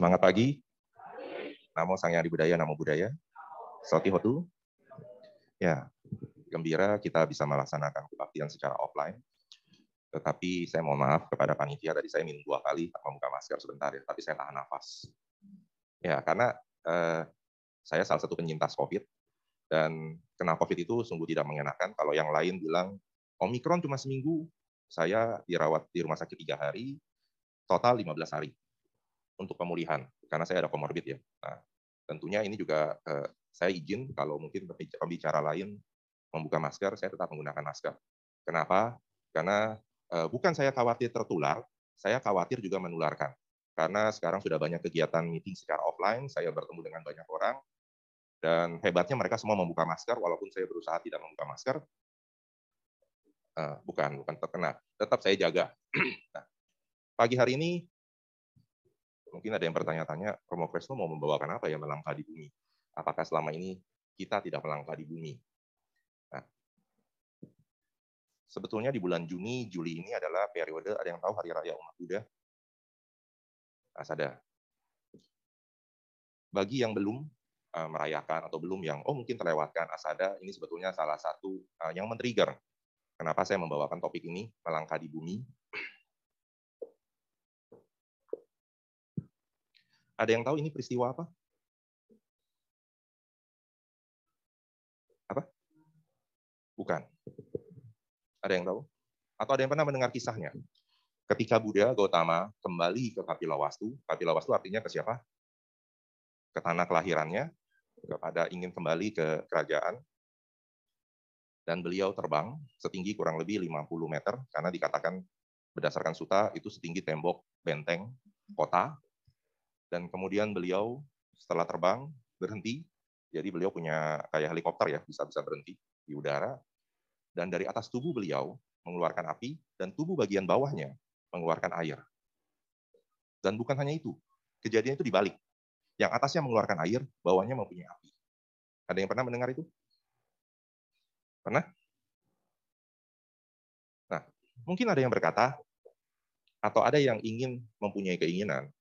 Semangat pagi. Namo Sang Yang Budaya, Namo Budaya. Soti Hotu. Ya, gembira kita bisa melaksanakan kebaktian secara offline. Tetapi saya mohon maaf kepada panitia, tadi saya minum dua kali, tak membuka masker sebentar ya, tapi saya tahan nafas. Ya, karena eh, saya salah satu penyintas COVID, dan kena COVID itu sungguh tidak mengenakan. Kalau yang lain bilang, Omikron cuma seminggu, saya dirawat di rumah sakit tiga hari, total 15 hari untuk pemulihan, karena saya ada komorbid ya. Nah, tentunya ini juga eh, saya izin kalau mungkin pembicara lain membuka masker, saya tetap menggunakan masker. Kenapa? Karena eh, bukan saya khawatir tertular, saya khawatir juga menularkan. Karena sekarang sudah banyak kegiatan meeting secara offline, saya bertemu dengan banyak orang, dan hebatnya mereka semua membuka masker, walaupun saya berusaha tidak membuka masker, uh, bukan bukan terkena, tetap saya jaga. nah, pagi hari ini mungkin ada yang bertanya-tanya, Romo Kresno mau membawakan apa ya melangkah di bumi? Apakah selama ini kita tidak melangkah di bumi? Nah, sebetulnya di bulan Juni, Juli ini adalah periode, ada yang tahu Hari Raya Umat Buddha? Asada. Bagi yang belum, uh, merayakan atau belum yang oh mungkin terlewatkan asada ini sebetulnya salah satu uh, yang men-trigger kenapa saya membawakan topik ini melangkah di bumi. Ada yang tahu ini peristiwa apa? Apa? Bukan. Ada yang tahu? Atau ada yang pernah mendengar kisahnya? Ketika Buddha Gautama kembali ke Kapilawastu, Kapilawastu artinya ke siapa? Ke tanah kelahirannya, kepada ingin kembali ke kerajaan dan beliau terbang setinggi kurang lebih 50 meter karena dikatakan berdasarkan suta itu setinggi tembok benteng kota dan kemudian beliau setelah terbang berhenti jadi beliau punya kayak helikopter ya bisa bisa berhenti di udara dan dari atas tubuh beliau mengeluarkan api dan tubuh bagian bawahnya mengeluarkan air dan bukan hanya itu kejadian itu dibalik yang atasnya mengeluarkan air, bawahnya mempunyai api. Ada yang pernah mendengar itu? Pernah? Nah, mungkin ada yang berkata, atau ada yang ingin mempunyai keinginan,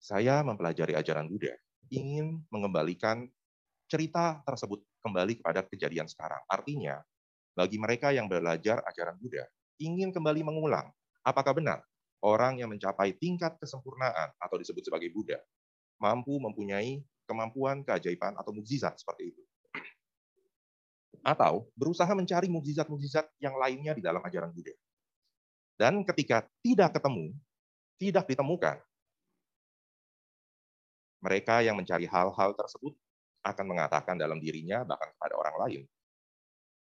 saya mempelajari ajaran Buddha, ingin mengembalikan cerita tersebut kembali kepada kejadian sekarang. Artinya, bagi mereka yang belajar ajaran Buddha, ingin kembali mengulang, apakah benar orang yang mencapai tingkat kesempurnaan atau disebut sebagai Buddha mampu mempunyai kemampuan, keajaiban, atau mukjizat seperti itu. Atau berusaha mencari mukjizat-mukjizat yang lainnya di dalam ajaran Buddha. Dan ketika tidak ketemu, tidak ditemukan, mereka yang mencari hal-hal tersebut akan mengatakan dalam dirinya, bahkan kepada orang lain,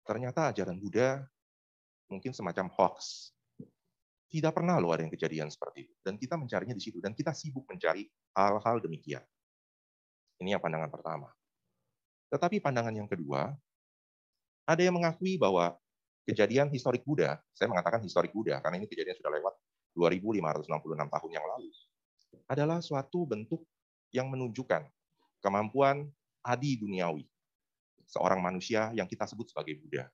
ternyata ajaran Buddha mungkin semacam hoax, tidak pernah loh ada yang kejadian seperti itu. Dan kita mencarinya di situ. Dan kita sibuk mencari hal-hal demikian. Ini yang pandangan pertama. Tetapi pandangan yang kedua, ada yang mengakui bahwa kejadian historik Buddha, saya mengatakan historik Buddha, karena ini kejadian sudah lewat 2566 tahun yang lalu, adalah suatu bentuk yang menunjukkan kemampuan adi duniawi, seorang manusia yang kita sebut sebagai Buddha.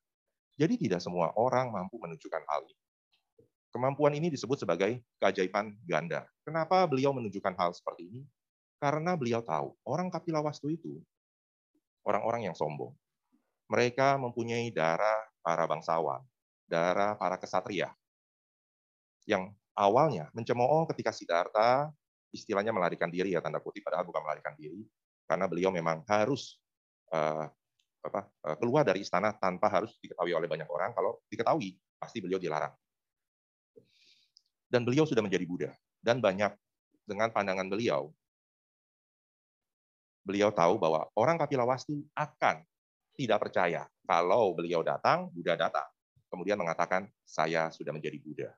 Jadi tidak semua orang mampu menunjukkan hal ini. Kemampuan ini disebut sebagai keajaiban ganda. Kenapa beliau menunjukkan hal seperti ini? Karena beliau tahu orang Kapilawastu itu orang-orang yang sombong. Mereka mempunyai darah para bangsawan, darah para kesatria. Yang awalnya mencemooh ketika Siddhartha istilahnya melarikan diri ya tanda kutip padahal bukan melarikan diri karena beliau memang harus uh, apa, uh, keluar dari istana tanpa harus diketahui oleh banyak orang kalau diketahui pasti beliau dilarang dan beliau sudah menjadi Buddha. Dan banyak dengan pandangan beliau, beliau tahu bahwa orang Kapilawastu akan tidak percaya kalau beliau datang, Buddha datang. Kemudian mengatakan, saya sudah menjadi Buddha.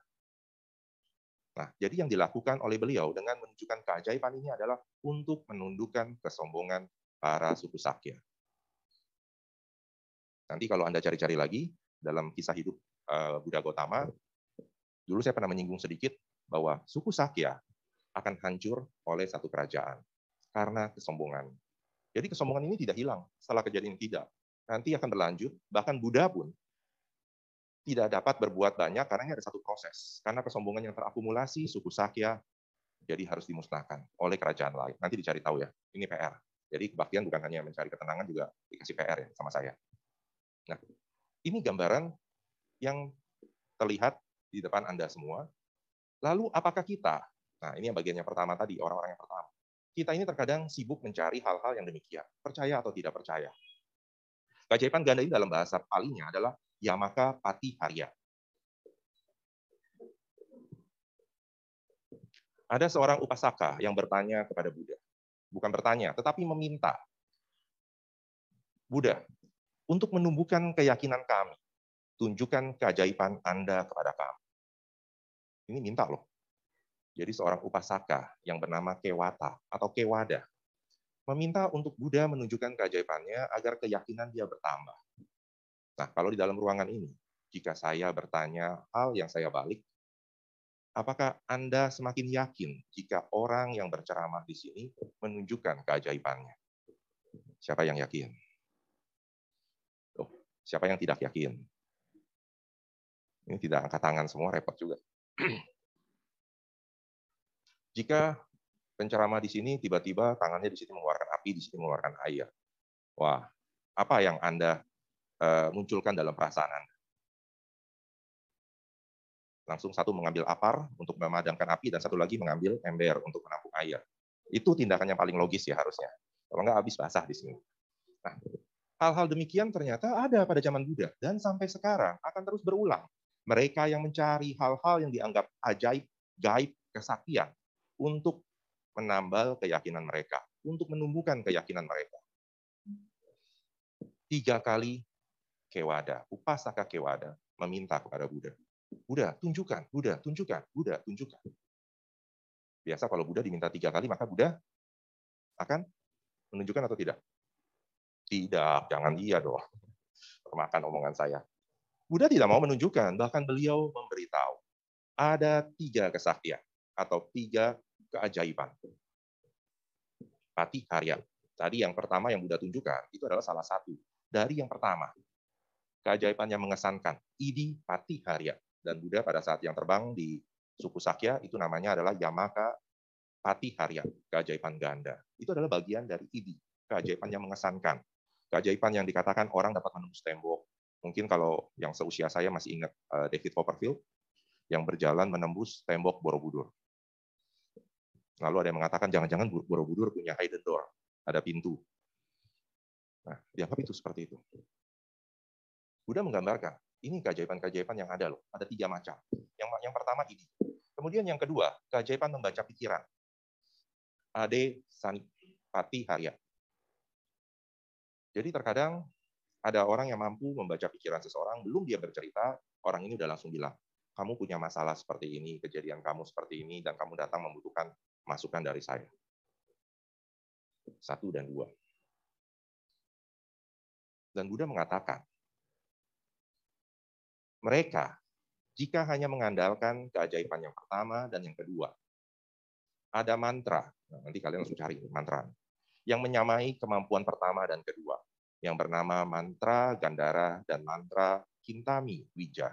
Nah, jadi yang dilakukan oleh beliau dengan menunjukkan keajaiban ini adalah untuk menundukkan kesombongan para suku Sakya. Nanti kalau Anda cari-cari lagi dalam kisah hidup eh, Buddha Gautama, Dulu saya pernah menyinggung sedikit bahwa suku Sakya akan hancur oleh satu kerajaan karena kesombongan. Jadi kesombongan ini tidak hilang setelah kejadian tidak. Nanti akan berlanjut, bahkan Buddha pun tidak dapat berbuat banyak karena ini ada satu proses. Karena kesombongan yang terakumulasi, suku Sakya Jadi harus dimusnahkan oleh kerajaan lain. Nanti dicari tahu ya. Ini PR. Jadi kebaktian bukan hanya mencari ketenangan, juga dikasih PR ya sama saya. Nah, ini gambaran yang terlihat di depan Anda semua. Lalu apakah kita, nah ini yang bagian yang pertama tadi, orang-orang yang pertama. Kita ini terkadang sibuk mencari hal-hal yang demikian. Percaya atau tidak percaya. Keajaiban ganda ini dalam bahasa palingnya adalah Yamaka Pati Harya. Ada seorang upasaka yang bertanya kepada Buddha. Bukan bertanya, tetapi meminta. Buddha, untuk menumbuhkan keyakinan kami, tunjukkan keajaiban Anda kepada kami. Ini minta loh. Jadi seorang upasaka yang bernama Kewata atau Kewada meminta untuk Buddha menunjukkan keajaibannya agar keyakinan dia bertambah. Nah, kalau di dalam ruangan ini, jika saya bertanya hal yang saya balik, Apakah Anda semakin yakin jika orang yang berceramah di sini menunjukkan keajaibannya? Siapa yang yakin? Oh, siapa yang tidak yakin? Ini tidak angkat tangan semua, repot juga. Jika penceramah di sini tiba-tiba tangannya di sini mengeluarkan api, di sini mengeluarkan air. Wah, apa yang Anda uh, munculkan dalam perasaan Anda? langsung satu mengambil apar untuk memadamkan api dan satu lagi mengambil ember untuk menampung air. Itu tindakan yang paling logis ya harusnya. Kalau nggak habis basah di sini. Nah, hal-hal demikian ternyata ada pada zaman Buddha dan sampai sekarang akan terus berulang. Mereka yang mencari hal-hal yang dianggap ajaib, gaib, kesaktian untuk menambal keyakinan mereka, untuk menumbuhkan keyakinan mereka. Tiga kali Kewada, Upasaka Kewada meminta kepada Buddha Buddha, tunjukkan, Buddha, tunjukkan, Buddha, tunjukkan. Biasa kalau Buddha diminta tiga kali, maka Buddha akan menunjukkan atau tidak? Tidak, jangan dia dong. Termakan omongan saya. Buddha tidak mau menunjukkan, bahkan beliau memberitahu. Ada tiga kesaktian atau tiga keajaiban. Pati karya. Tadi yang pertama yang Buddha tunjukkan, itu adalah salah satu. Dari yang pertama, keajaiban yang mengesankan, Idi Pati Harya dan Buddha pada saat yang terbang di suku Sakya itu namanya adalah Yamaka Patiharya, keajaiban ganda. Itu adalah bagian dari idi, keajaiban yang mengesankan. Keajaiban yang dikatakan orang dapat menembus tembok. Mungkin kalau yang seusia saya masih ingat eh, David Copperfield yang berjalan menembus tembok Borobudur. Lalu ada yang mengatakan jangan-jangan Borobudur punya hidden door, ada pintu. Nah, dianggap itu seperti itu. Buddha menggambarkan ini keajaiban-keajaiban yang ada loh. Ada tiga macam. Yang yang pertama ini. Kemudian yang kedua, keajaiban membaca pikiran. Ade Sanipati Harya. Jadi terkadang ada orang yang mampu membaca pikiran seseorang, belum dia bercerita, orang ini udah langsung bilang, kamu punya masalah seperti ini, kejadian kamu seperti ini, dan kamu datang membutuhkan masukan dari saya. Satu dan dua. Dan Buddha mengatakan, mereka jika hanya mengandalkan keajaiban yang pertama dan yang kedua. Ada mantra, nah, nanti kalian langsung cari mantra, yang menyamai kemampuan pertama dan kedua, yang bernama mantra Gandara dan mantra Kintami Wija.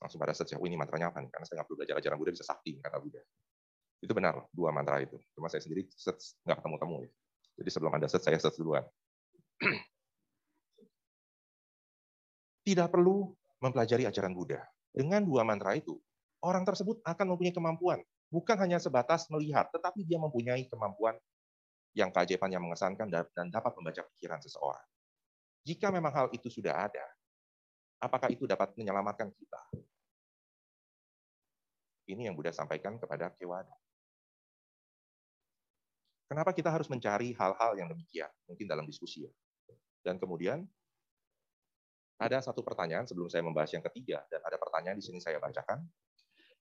Langsung pada search, oh, ini mantranya apa nih? Karena saya nggak perlu belajar ajaran Buddha, bisa sakti, kata Buddha. Itu benar, dua mantra itu. Cuma saya sendiri search, nggak ketemu-temu. Ya. Jadi sebelum Anda search, saya search duluan. Tidak perlu mempelajari ajaran Buddha. Dengan dua mantra itu, orang tersebut akan mempunyai kemampuan. Bukan hanya sebatas melihat, tetapi dia mempunyai kemampuan yang keajaiban yang mengesankan dan dapat membaca pikiran seseorang. Jika memang hal itu sudah ada, apakah itu dapat menyelamatkan kita? Ini yang Buddha sampaikan kepada Kewada. Kenapa kita harus mencari hal-hal yang demikian? Mungkin dalam diskusi ya. Dan kemudian ada satu pertanyaan sebelum saya membahas yang ketiga, dan ada pertanyaan di sini saya bacakan.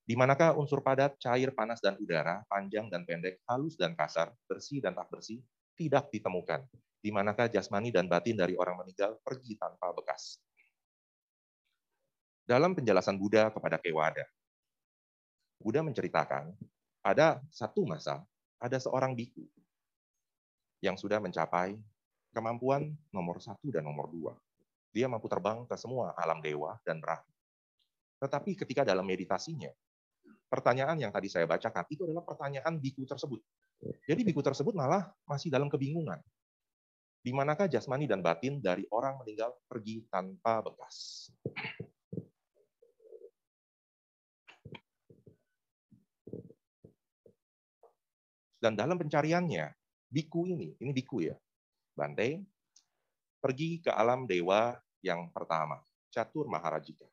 Di manakah unsur padat, cair, panas, dan udara, panjang dan pendek, halus dan kasar, bersih dan tak bersih, tidak ditemukan? Di manakah jasmani dan batin dari orang meninggal pergi tanpa bekas? Dalam penjelasan Buddha kepada Kewada, Buddha menceritakan ada satu masa, ada seorang biku yang sudah mencapai kemampuan nomor satu dan nomor dua. Dia mampu terbang ke semua alam dewa dan roh. Tetapi ketika dalam meditasinya, pertanyaan yang tadi saya bacakan itu adalah pertanyaan biku tersebut. Jadi biku tersebut malah masih dalam kebingungan. Di manakah jasmani dan batin dari orang meninggal pergi tanpa bekas? Dan dalam pencariannya, biku ini, ini biku ya, Bante, pergi ke alam dewa yang pertama, Catur Maharajika.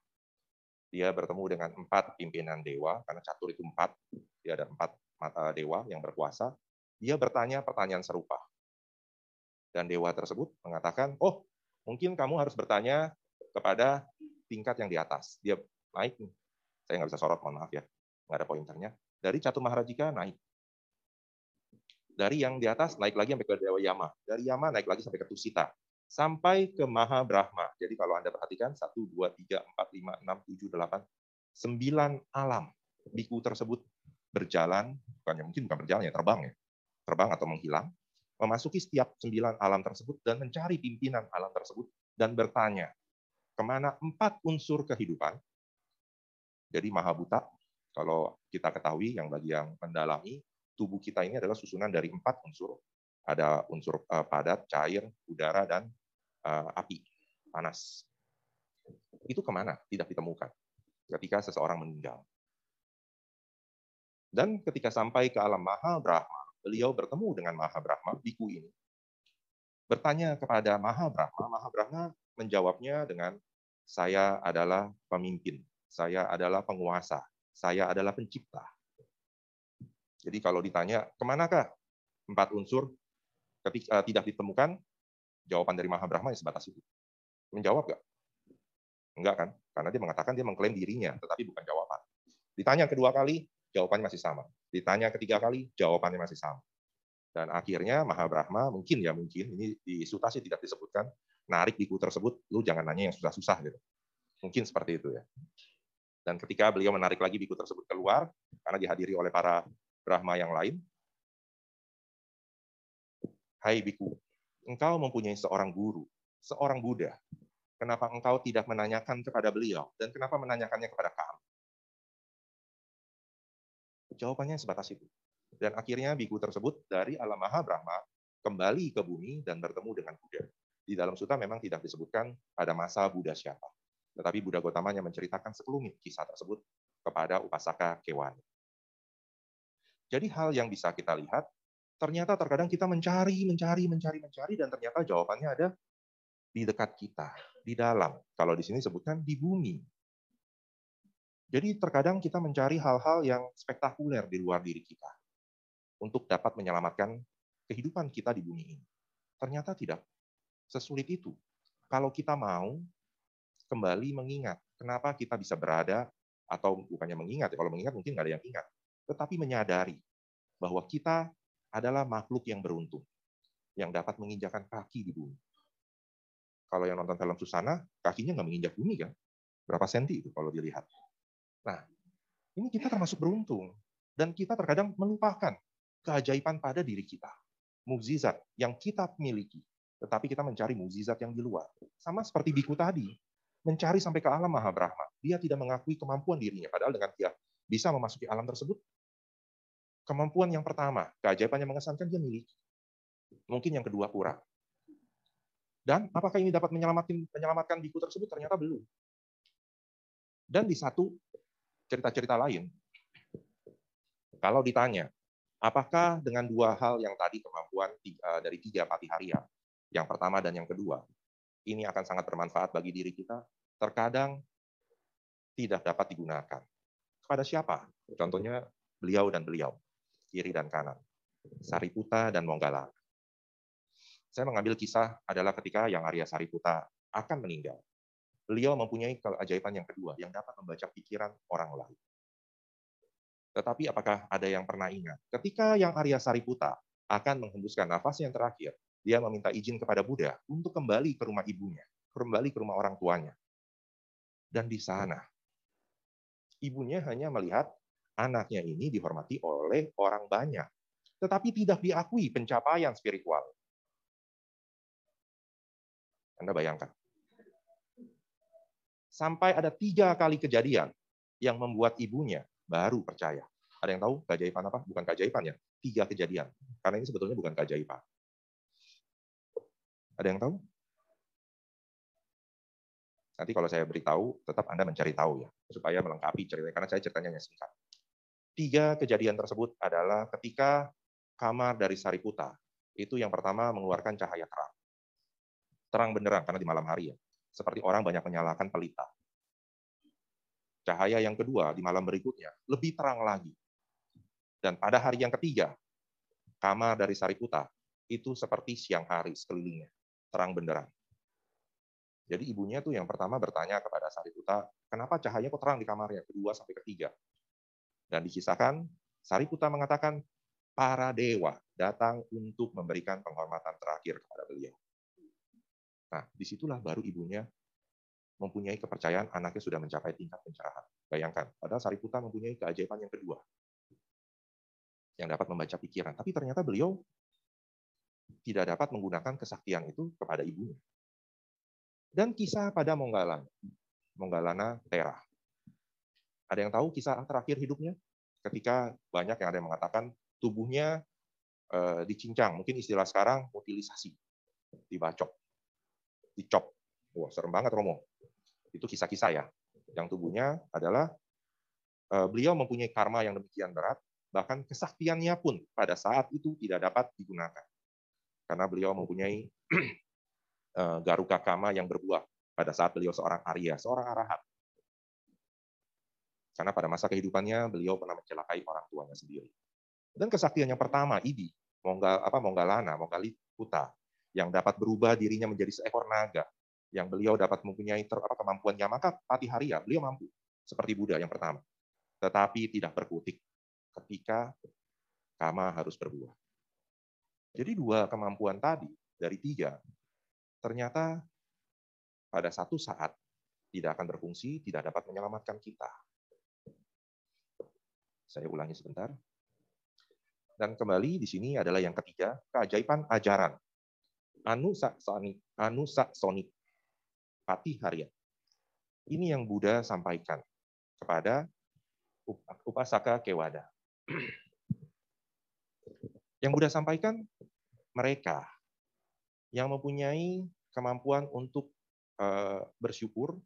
Dia bertemu dengan empat pimpinan dewa, karena Catur itu empat, dia ada empat eh, dewa yang berkuasa. Dia bertanya pertanyaan serupa. Dan dewa tersebut mengatakan, oh mungkin kamu harus bertanya kepada tingkat yang di atas. Dia naik, saya nggak bisa sorot, mohon maaf ya, nggak ada pointernya. Dari Catur Maharajika naik dari yang di atas naik lagi sampai ke Dewa Yama. Dari Yama naik lagi sampai ke Tusita. Sampai ke Maha Brahma. Jadi kalau Anda perhatikan, 1, 2, 3, 4, 5, 6, 7, 8, 9 alam. Biku tersebut berjalan, bukannya mungkin bukan berjalan ya, terbang ya. Terbang atau menghilang. Memasuki setiap sembilan alam tersebut dan mencari pimpinan alam tersebut dan bertanya, ke mana empat unsur kehidupan, jadi Maha Buta, kalau kita ketahui yang bagi yang mendalami tubuh kita ini adalah susunan dari empat unsur. Ada unsur uh, padat, cair, udara, dan api, panas. Itu ke mana? Tidak ditemukan ketika seseorang meninggal. Dan ketika sampai ke alam Maha Brahma, beliau bertemu dengan Maha Brahma, biku ini. Bertanya kepada Maha Brahma, Maha Brahma menjawabnya dengan, saya adalah pemimpin, saya adalah penguasa, saya adalah pencipta. Jadi kalau ditanya, ke manakah empat unsur ketika uh, tidak ditemukan, jawaban dari Maha Brahma ya sebatas itu. Menjawab nggak? Enggak kan? Karena dia mengatakan dia mengklaim dirinya, tetapi bukan jawaban. Ditanya kedua kali, jawabannya masih sama. Ditanya ketiga kali, jawabannya masih sama. Dan akhirnya Maha Brahma, mungkin ya mungkin, ini di sutasi tidak disebutkan, narik biku tersebut, lu jangan nanya yang susah-susah gitu. Mungkin seperti itu ya. Dan ketika beliau menarik lagi biku tersebut keluar, karena dihadiri oleh para Brahma yang lain? Hai biku, engkau mempunyai seorang guru, seorang Buddha. Kenapa engkau tidak menanyakan kepada beliau dan kenapa menanyakannya kepada kami? Jawabannya sebatas itu. Dan akhirnya biku tersebut dari alam maha Brahma kembali ke bumi dan bertemu dengan Buddha. Di dalam suta memang tidak disebutkan pada masa Buddha siapa. Tetapi Buddha Gotama menceritakan sekelumit kisah tersebut kepada Upasaka Kewani. Jadi hal yang bisa kita lihat, ternyata terkadang kita mencari, mencari, mencari, mencari, dan ternyata jawabannya ada di dekat kita, di dalam. Kalau di sini sebutkan di bumi. Jadi terkadang kita mencari hal-hal yang spektakuler di luar diri kita untuk dapat menyelamatkan kehidupan kita di bumi ini. Ternyata tidak sesulit itu. Kalau kita mau kembali mengingat kenapa kita bisa berada atau bukannya mengingat, ya, kalau mengingat mungkin nggak ada yang ingat, tetapi menyadari bahwa kita adalah makhluk yang beruntung, yang dapat menginjakan kaki di bumi. Kalau yang nonton film Susana, kakinya nggak menginjak bumi kan? Berapa senti itu kalau dilihat. Nah, ini kita termasuk beruntung. Dan kita terkadang melupakan keajaiban pada diri kita. Mukjizat yang kita miliki. Tetapi kita mencari mukjizat yang di luar. Sama seperti Biku tadi. Mencari sampai ke alam Maha Brahma. Dia tidak mengakui kemampuan dirinya. Padahal dengan dia bisa memasuki alam tersebut, kemampuan yang pertama, keajaiban yang mengesankan dia miliki. Mungkin yang kedua kurang. Dan apakah ini dapat menyelamatkan menyelamatkan biku tersebut? Ternyata belum. Dan di satu cerita-cerita lain, kalau ditanya, apakah dengan dua hal yang tadi kemampuan eh, dari tiga patiharia, yang pertama dan yang kedua, ini akan sangat bermanfaat bagi diri kita, terkadang tidak dapat digunakan. Kepada siapa? Contohnya beliau dan beliau kiri dan kanan. Sariputa dan Monggala. Saya mengambil kisah adalah ketika yang Arya Sariputa akan meninggal. Beliau mempunyai keajaiban yang kedua, yang dapat membaca pikiran orang lain. Tetapi apakah ada yang pernah ingat? Ketika yang Arya Sariputa akan menghembuskan nafas yang terakhir, dia meminta izin kepada Buddha untuk kembali ke rumah ibunya, kembali ke rumah orang tuanya. Dan di sana, ibunya hanya melihat anaknya ini dihormati oleh orang banyak, tetapi tidak diakui pencapaian spiritual. Anda bayangkan. Sampai ada tiga kali kejadian yang membuat ibunya baru percaya. Ada yang tahu keajaiban apa? Bukan keajaiban ya, tiga kejadian. Karena ini sebetulnya bukan keajaiban. Ada yang tahu? Nanti kalau saya beritahu, tetap Anda mencari tahu ya, supaya melengkapi ceritanya, karena saya ceritanya hanya singkat. Tiga kejadian tersebut adalah ketika kamar dari Sariputa, itu yang pertama mengeluarkan cahaya terang. Terang benderang, karena di malam hari ya. Seperti orang banyak menyalakan pelita. Cahaya yang kedua di malam berikutnya, lebih terang lagi. Dan pada hari yang ketiga, kamar dari Sariputa, itu seperti siang hari sekelilingnya, terang benderang. Jadi ibunya tuh yang pertama bertanya kepada Sariputa, kenapa cahayanya kok terang di kamarnya, kedua sampai ketiga. Dan dikisahkan, Sariputa mengatakan, para dewa datang untuk memberikan penghormatan terakhir kepada beliau. Nah, di situlah baru ibunya mempunyai kepercayaan anaknya sudah mencapai tingkat pencerahan. Bayangkan, padahal Sariputa mempunyai keajaiban yang kedua yang dapat membaca pikiran. Tapi ternyata beliau tidak dapat menggunakan kesaktian itu kepada ibunya. Dan kisah pada Monggalana, Monggalana Tera. Ada yang tahu kisah terakhir hidupnya? Ketika banyak yang ada yang mengatakan tubuhnya e, dicincang, mungkin istilah sekarang mutilisasi, dibacok, dicop. Wah, serem banget Romo. Itu kisah-kisah ya. Yang tubuhnya adalah e, beliau mempunyai karma yang demikian berat bahkan kesaktiannya pun pada saat itu tidak dapat digunakan. Karena beliau mempunyai eh, garuka kama yang berbuah pada saat beliau seorang Arya, seorang arahat. Karena pada masa kehidupannya beliau pernah mencelakai orang tuanya sendiri. Dan kesaktian yang pertama, Idi, Monggal apa Monggalana, Monggali Puta, yang dapat berubah dirinya menjadi seekor naga, yang beliau dapat mempunyai ter, apa, kemampuan Yamaka Patiharia, beliau mampu seperti Buddha yang pertama. Tetapi tidak berkutik, ketika kama harus berbuah. Jadi dua kemampuan tadi dari tiga, ternyata pada satu saat tidak akan berfungsi, tidak dapat menyelamatkan kita. Saya ulangi sebentar. Dan kembali di sini adalah yang ketiga, keajaiban ajaran. Anusaksoni, anusaksoni, Harian. Ini yang Buddha sampaikan kepada upasaka Kewada. Yang Buddha sampaikan, mereka yang mempunyai kemampuan untuk uh, bersyukur,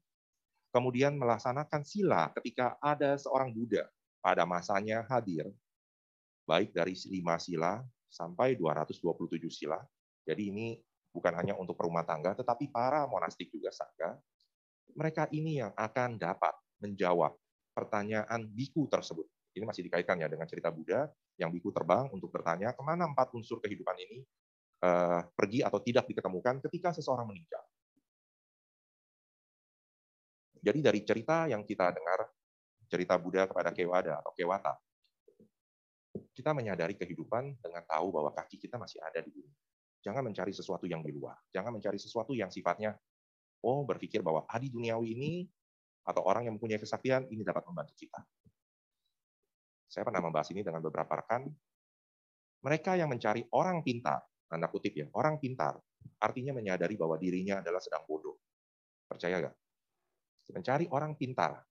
kemudian melaksanakan sila ketika ada seorang Buddha pada masanya hadir, baik dari lima sila sampai 227 sila. Jadi ini bukan hanya untuk perumah tangga, tetapi para monastik juga saga. Mereka ini yang akan dapat menjawab pertanyaan biku tersebut. Ini masih dikaitkan ya dengan cerita Buddha yang biku terbang untuk bertanya ke mana empat unsur kehidupan ini uh, pergi atau tidak diketemukan ketika seseorang meninggal. Jadi dari cerita yang kita dengar, cerita Buddha kepada Kewada atau Kewata, kita menyadari kehidupan dengan tahu bahwa kaki kita masih ada di bumi. Jangan mencari sesuatu yang di luar. Jangan mencari sesuatu yang sifatnya, oh berpikir bahwa adi duniawi ini atau orang yang mempunyai kesaktian ini dapat membantu kita. Saya pernah membahas ini dengan beberapa rekan. Mereka yang mencari orang pintar, tanda kutip ya, orang pintar, artinya menyadari bahwa dirinya adalah sedang bodoh. Percaya nggak? Mencari orang pintar.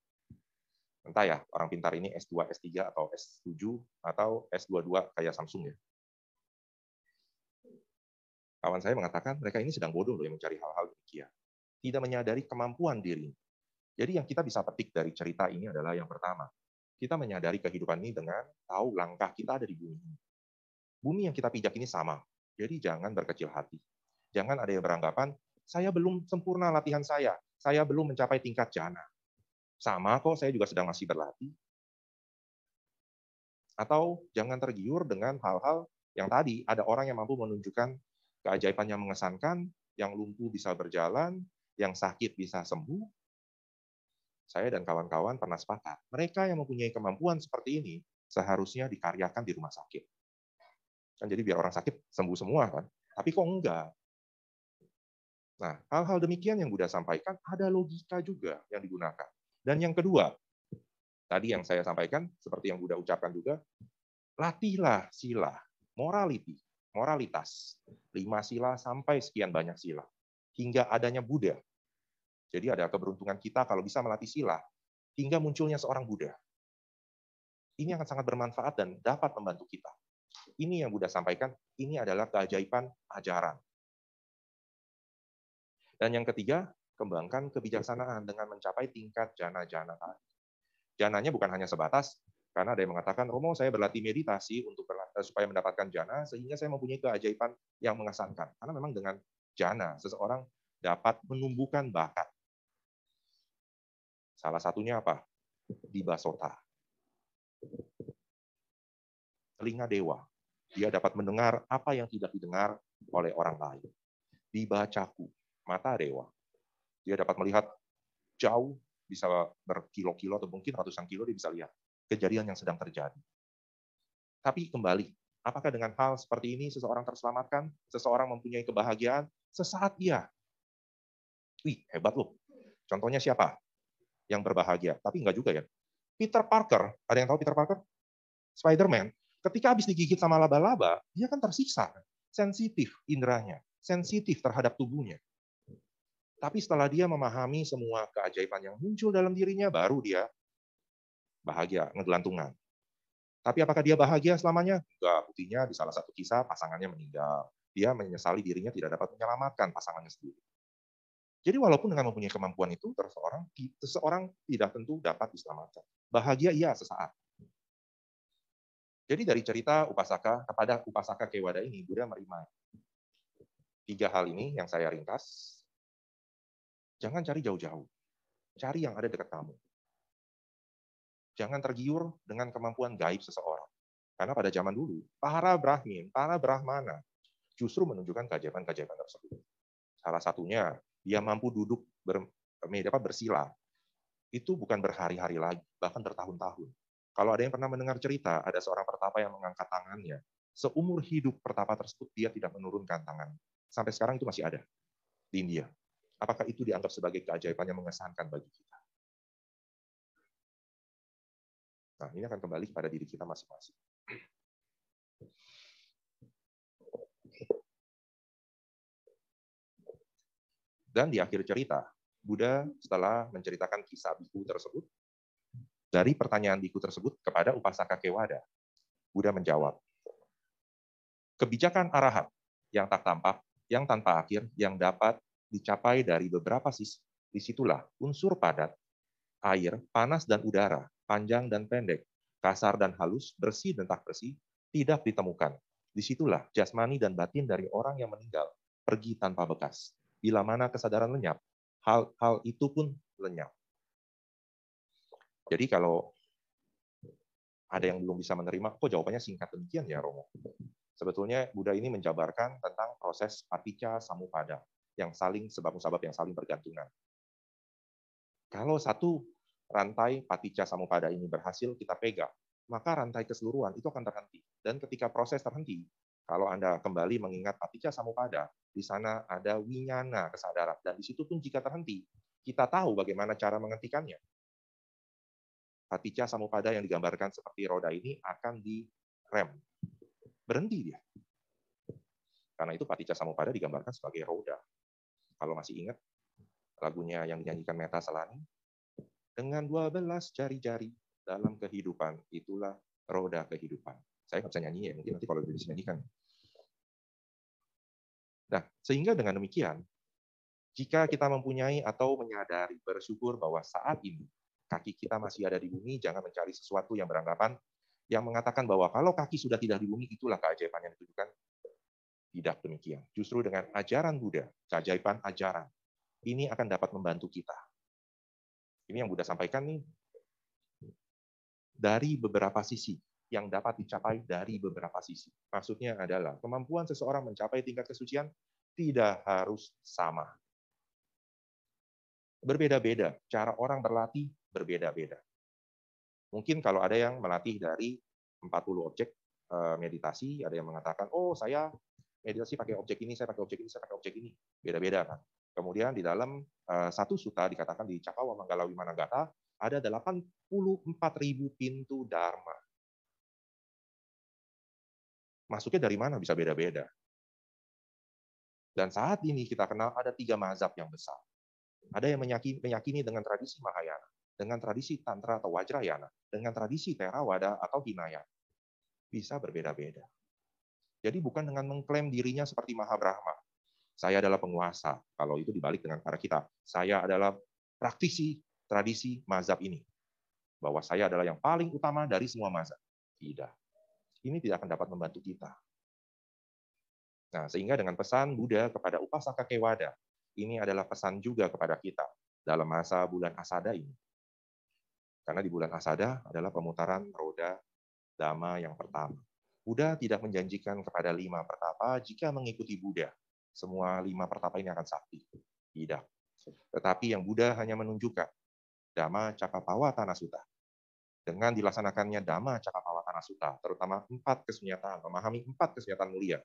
Entah ya, orang pintar ini S2, S3, atau S7, atau S22 kayak Samsung ya. Kawan saya mengatakan mereka ini sedang bodoh loh yang mencari hal-hal demikian. Tidak menyadari kemampuan diri. Jadi yang kita bisa petik dari cerita ini adalah yang pertama, kita menyadari kehidupan ini dengan tahu langkah kita ada di bumi ini. Bumi yang kita pijak ini sama. Jadi jangan berkecil hati. Jangan ada yang beranggapan, saya belum sempurna latihan saya. Saya belum mencapai tingkat jana. Sama kok, saya juga sedang masih berlatih. Atau jangan tergiur dengan hal-hal yang tadi, ada orang yang mampu menunjukkan keajaiban yang mengesankan, yang lumpuh bisa berjalan, yang sakit bisa sembuh, saya dan kawan-kawan pernah sepakat, mereka yang mempunyai kemampuan seperti ini seharusnya dikaryakan di rumah sakit. Kan jadi biar orang sakit sembuh semua kan. Tapi kok enggak? Nah, hal-hal demikian yang Buddha sampaikan ada logika juga yang digunakan. Dan yang kedua, tadi yang saya sampaikan seperti yang Buddha ucapkan juga, latihlah sila, morality, moralitas. Lima sila sampai sekian banyak sila. Hingga adanya Buddha jadi ada keberuntungan kita kalau bisa melatih sila hingga munculnya seorang Buddha. Ini akan sangat bermanfaat dan dapat membantu kita. Ini yang Buddha sampaikan, ini adalah keajaiban ajaran. Dan yang ketiga, kembangkan kebijaksanaan dengan mencapai tingkat jana-jana tadi. Jananya bukan hanya sebatas, karena ada yang mengatakan, Romo saya berlatih meditasi untuk berlatih, supaya mendapatkan jana, sehingga saya mempunyai keajaiban yang mengesankan. Karena memang dengan jana, seseorang dapat menumbuhkan bakat. Salah satunya apa? Di basota. Telinga dewa. Dia dapat mendengar apa yang tidak didengar oleh orang lain. Dibacaku, mata dewa. Dia dapat melihat jauh, bisa berkilo-kilo atau mungkin ratusan kilo dia bisa lihat kejadian yang sedang terjadi. Tapi kembali, apakah dengan hal seperti ini seseorang terselamatkan? Seseorang mempunyai kebahagiaan? Sesaat iya. Wih, hebat loh. Contohnya siapa? Yang berbahagia. Tapi enggak juga ya. Peter Parker, ada yang tahu Peter Parker? Spider-Man, ketika habis digigit sama laba-laba, dia kan tersiksa. Sensitif inderanya, sensitif terhadap tubuhnya. Tapi setelah dia memahami semua keajaiban yang muncul dalam dirinya, baru dia bahagia, ngegelantungan. Tapi apakah dia bahagia selamanya? Enggak, buktinya di salah satu kisah pasangannya meninggal. Dia menyesali dirinya tidak dapat menyelamatkan pasangannya sendiri. Jadi walaupun dengan mempunyai kemampuan itu, seseorang, seseorang tidak tentu dapat diselamatkan. Bahagia iya sesaat. Jadi dari cerita Upasaka kepada Upasaka Kewada ini, Buddha menerima tiga hal ini yang saya ringkas. Jangan cari jauh-jauh. Cari yang ada dekat kamu. Jangan tergiur dengan kemampuan gaib seseorang. Karena pada zaman dulu, para Brahmin, para Brahmana, justru menunjukkan keajaiban-keajaiban tersebut. Salah satunya, dia mampu duduk ber, bersila. Itu bukan berhari-hari lagi, bahkan bertahun-tahun. Kalau ada yang pernah mendengar cerita, ada seorang pertapa yang mengangkat tangannya. Seumur hidup pertapa tersebut, dia tidak menurunkan tangan. Sampai sekarang itu masih ada di India. Apakah itu dianggap sebagai keajaiban yang mengesankan bagi kita? Nah, ini akan kembali pada diri kita masing-masing. Dan di akhir cerita, Buddha setelah menceritakan kisah biku tersebut, dari pertanyaan biku tersebut kepada Upasaka Kewada, Buddha menjawab, kebijakan arahat yang tak tampak, yang tanpa akhir, yang dapat dicapai dari beberapa sisi, di situlah unsur padat, air, panas dan udara, panjang dan pendek, kasar dan halus, bersih dan tak bersih, tidak ditemukan. Di situlah jasmani dan batin dari orang yang meninggal pergi tanpa bekas. Bila mana kesadaran lenyap, hal-hal itu pun lenyap. Jadi kalau ada yang belum bisa menerima, kok jawabannya singkat demikian ya Romo? Sebetulnya Buddha ini menjabarkan tentang proses paticca samupada yang saling sebab-sebab yang saling bergantungan. Kalau satu rantai paticca samupada ini berhasil kita pegang, maka rantai keseluruhan itu akan terhenti. Dan ketika proses terhenti, kalau Anda kembali mengingat paticca samupada, di sana ada winyana kesadaran. Dan di situ pun jika terhenti, kita tahu bagaimana cara menghentikannya. Paticca samupada yang digambarkan seperti roda ini akan direm. Berhenti dia. Karena itu paticca samupada digambarkan sebagai roda. Kalau masih ingat lagunya yang dinyanyikan Meta Salani, dengan 12 jari-jari dalam kehidupan, itulah roda kehidupan. Saya nggak bisa nyanyi ya, mungkin nanti kalau bisa nyanyikan. Nah, sehingga dengan demikian, jika kita mempunyai atau menyadari, bersyukur bahwa saat ini kaki kita masih ada di bumi, jangan mencari sesuatu yang beranggapan yang mengatakan bahwa kalau kaki sudah tidak di bumi, itulah keajaiban yang ditujukan. Tidak demikian. Justru dengan ajaran Buddha, keajaiban ajaran, ini akan dapat membantu kita. Ini yang Buddha sampaikan nih, dari beberapa sisi, yang dapat dicapai dari beberapa sisi. Maksudnya adalah kemampuan seseorang mencapai tingkat kesucian tidak harus sama. Berbeda-beda, cara orang berlatih berbeda-beda. Mungkin kalau ada yang melatih dari 40 objek eh, meditasi, ada yang mengatakan, oh saya meditasi pakai objek ini, saya pakai objek ini, saya pakai objek ini. Beda-beda kan. Kemudian di dalam eh, satu suta dikatakan di Cakawa Manggala Wimanagata ada 84.000 pintu dharma. Masuknya dari mana bisa beda-beda. Dan saat ini kita kenal ada tiga mazhab yang besar. Ada yang meyakini, meyakini dengan tradisi Mahayana. dengan tradisi Tantra atau Wajrayana, dengan tradisi Theravada atau Hinaya, bisa berbeda-beda. Jadi bukan dengan mengklaim dirinya seperti Mahabrahma. Saya adalah penguasa. Kalau itu dibalik dengan para kita. Saya adalah praktisi tradisi mazhab ini. Bahwa saya adalah yang paling utama dari semua mazhab. Tidak. Ini tidak akan dapat membantu kita. Nah, sehingga dengan pesan Buddha kepada Upasaka Kewada, ini adalah pesan juga kepada kita dalam masa bulan Asada ini. Karena di bulan Asada adalah pemutaran roda Dhamma yang pertama. Buddha tidak menjanjikan kepada lima pertapa jika mengikuti Buddha. Semua lima pertapa ini akan sakti. Tidak. Tetapi yang Buddha hanya menunjukkan Dhamma Cakapawatana Sutta. Dengan dilaksanakannya Dhamma Cakapawatana Sutta, terutama empat kesunyataan, memahami empat kesunyataan mulia,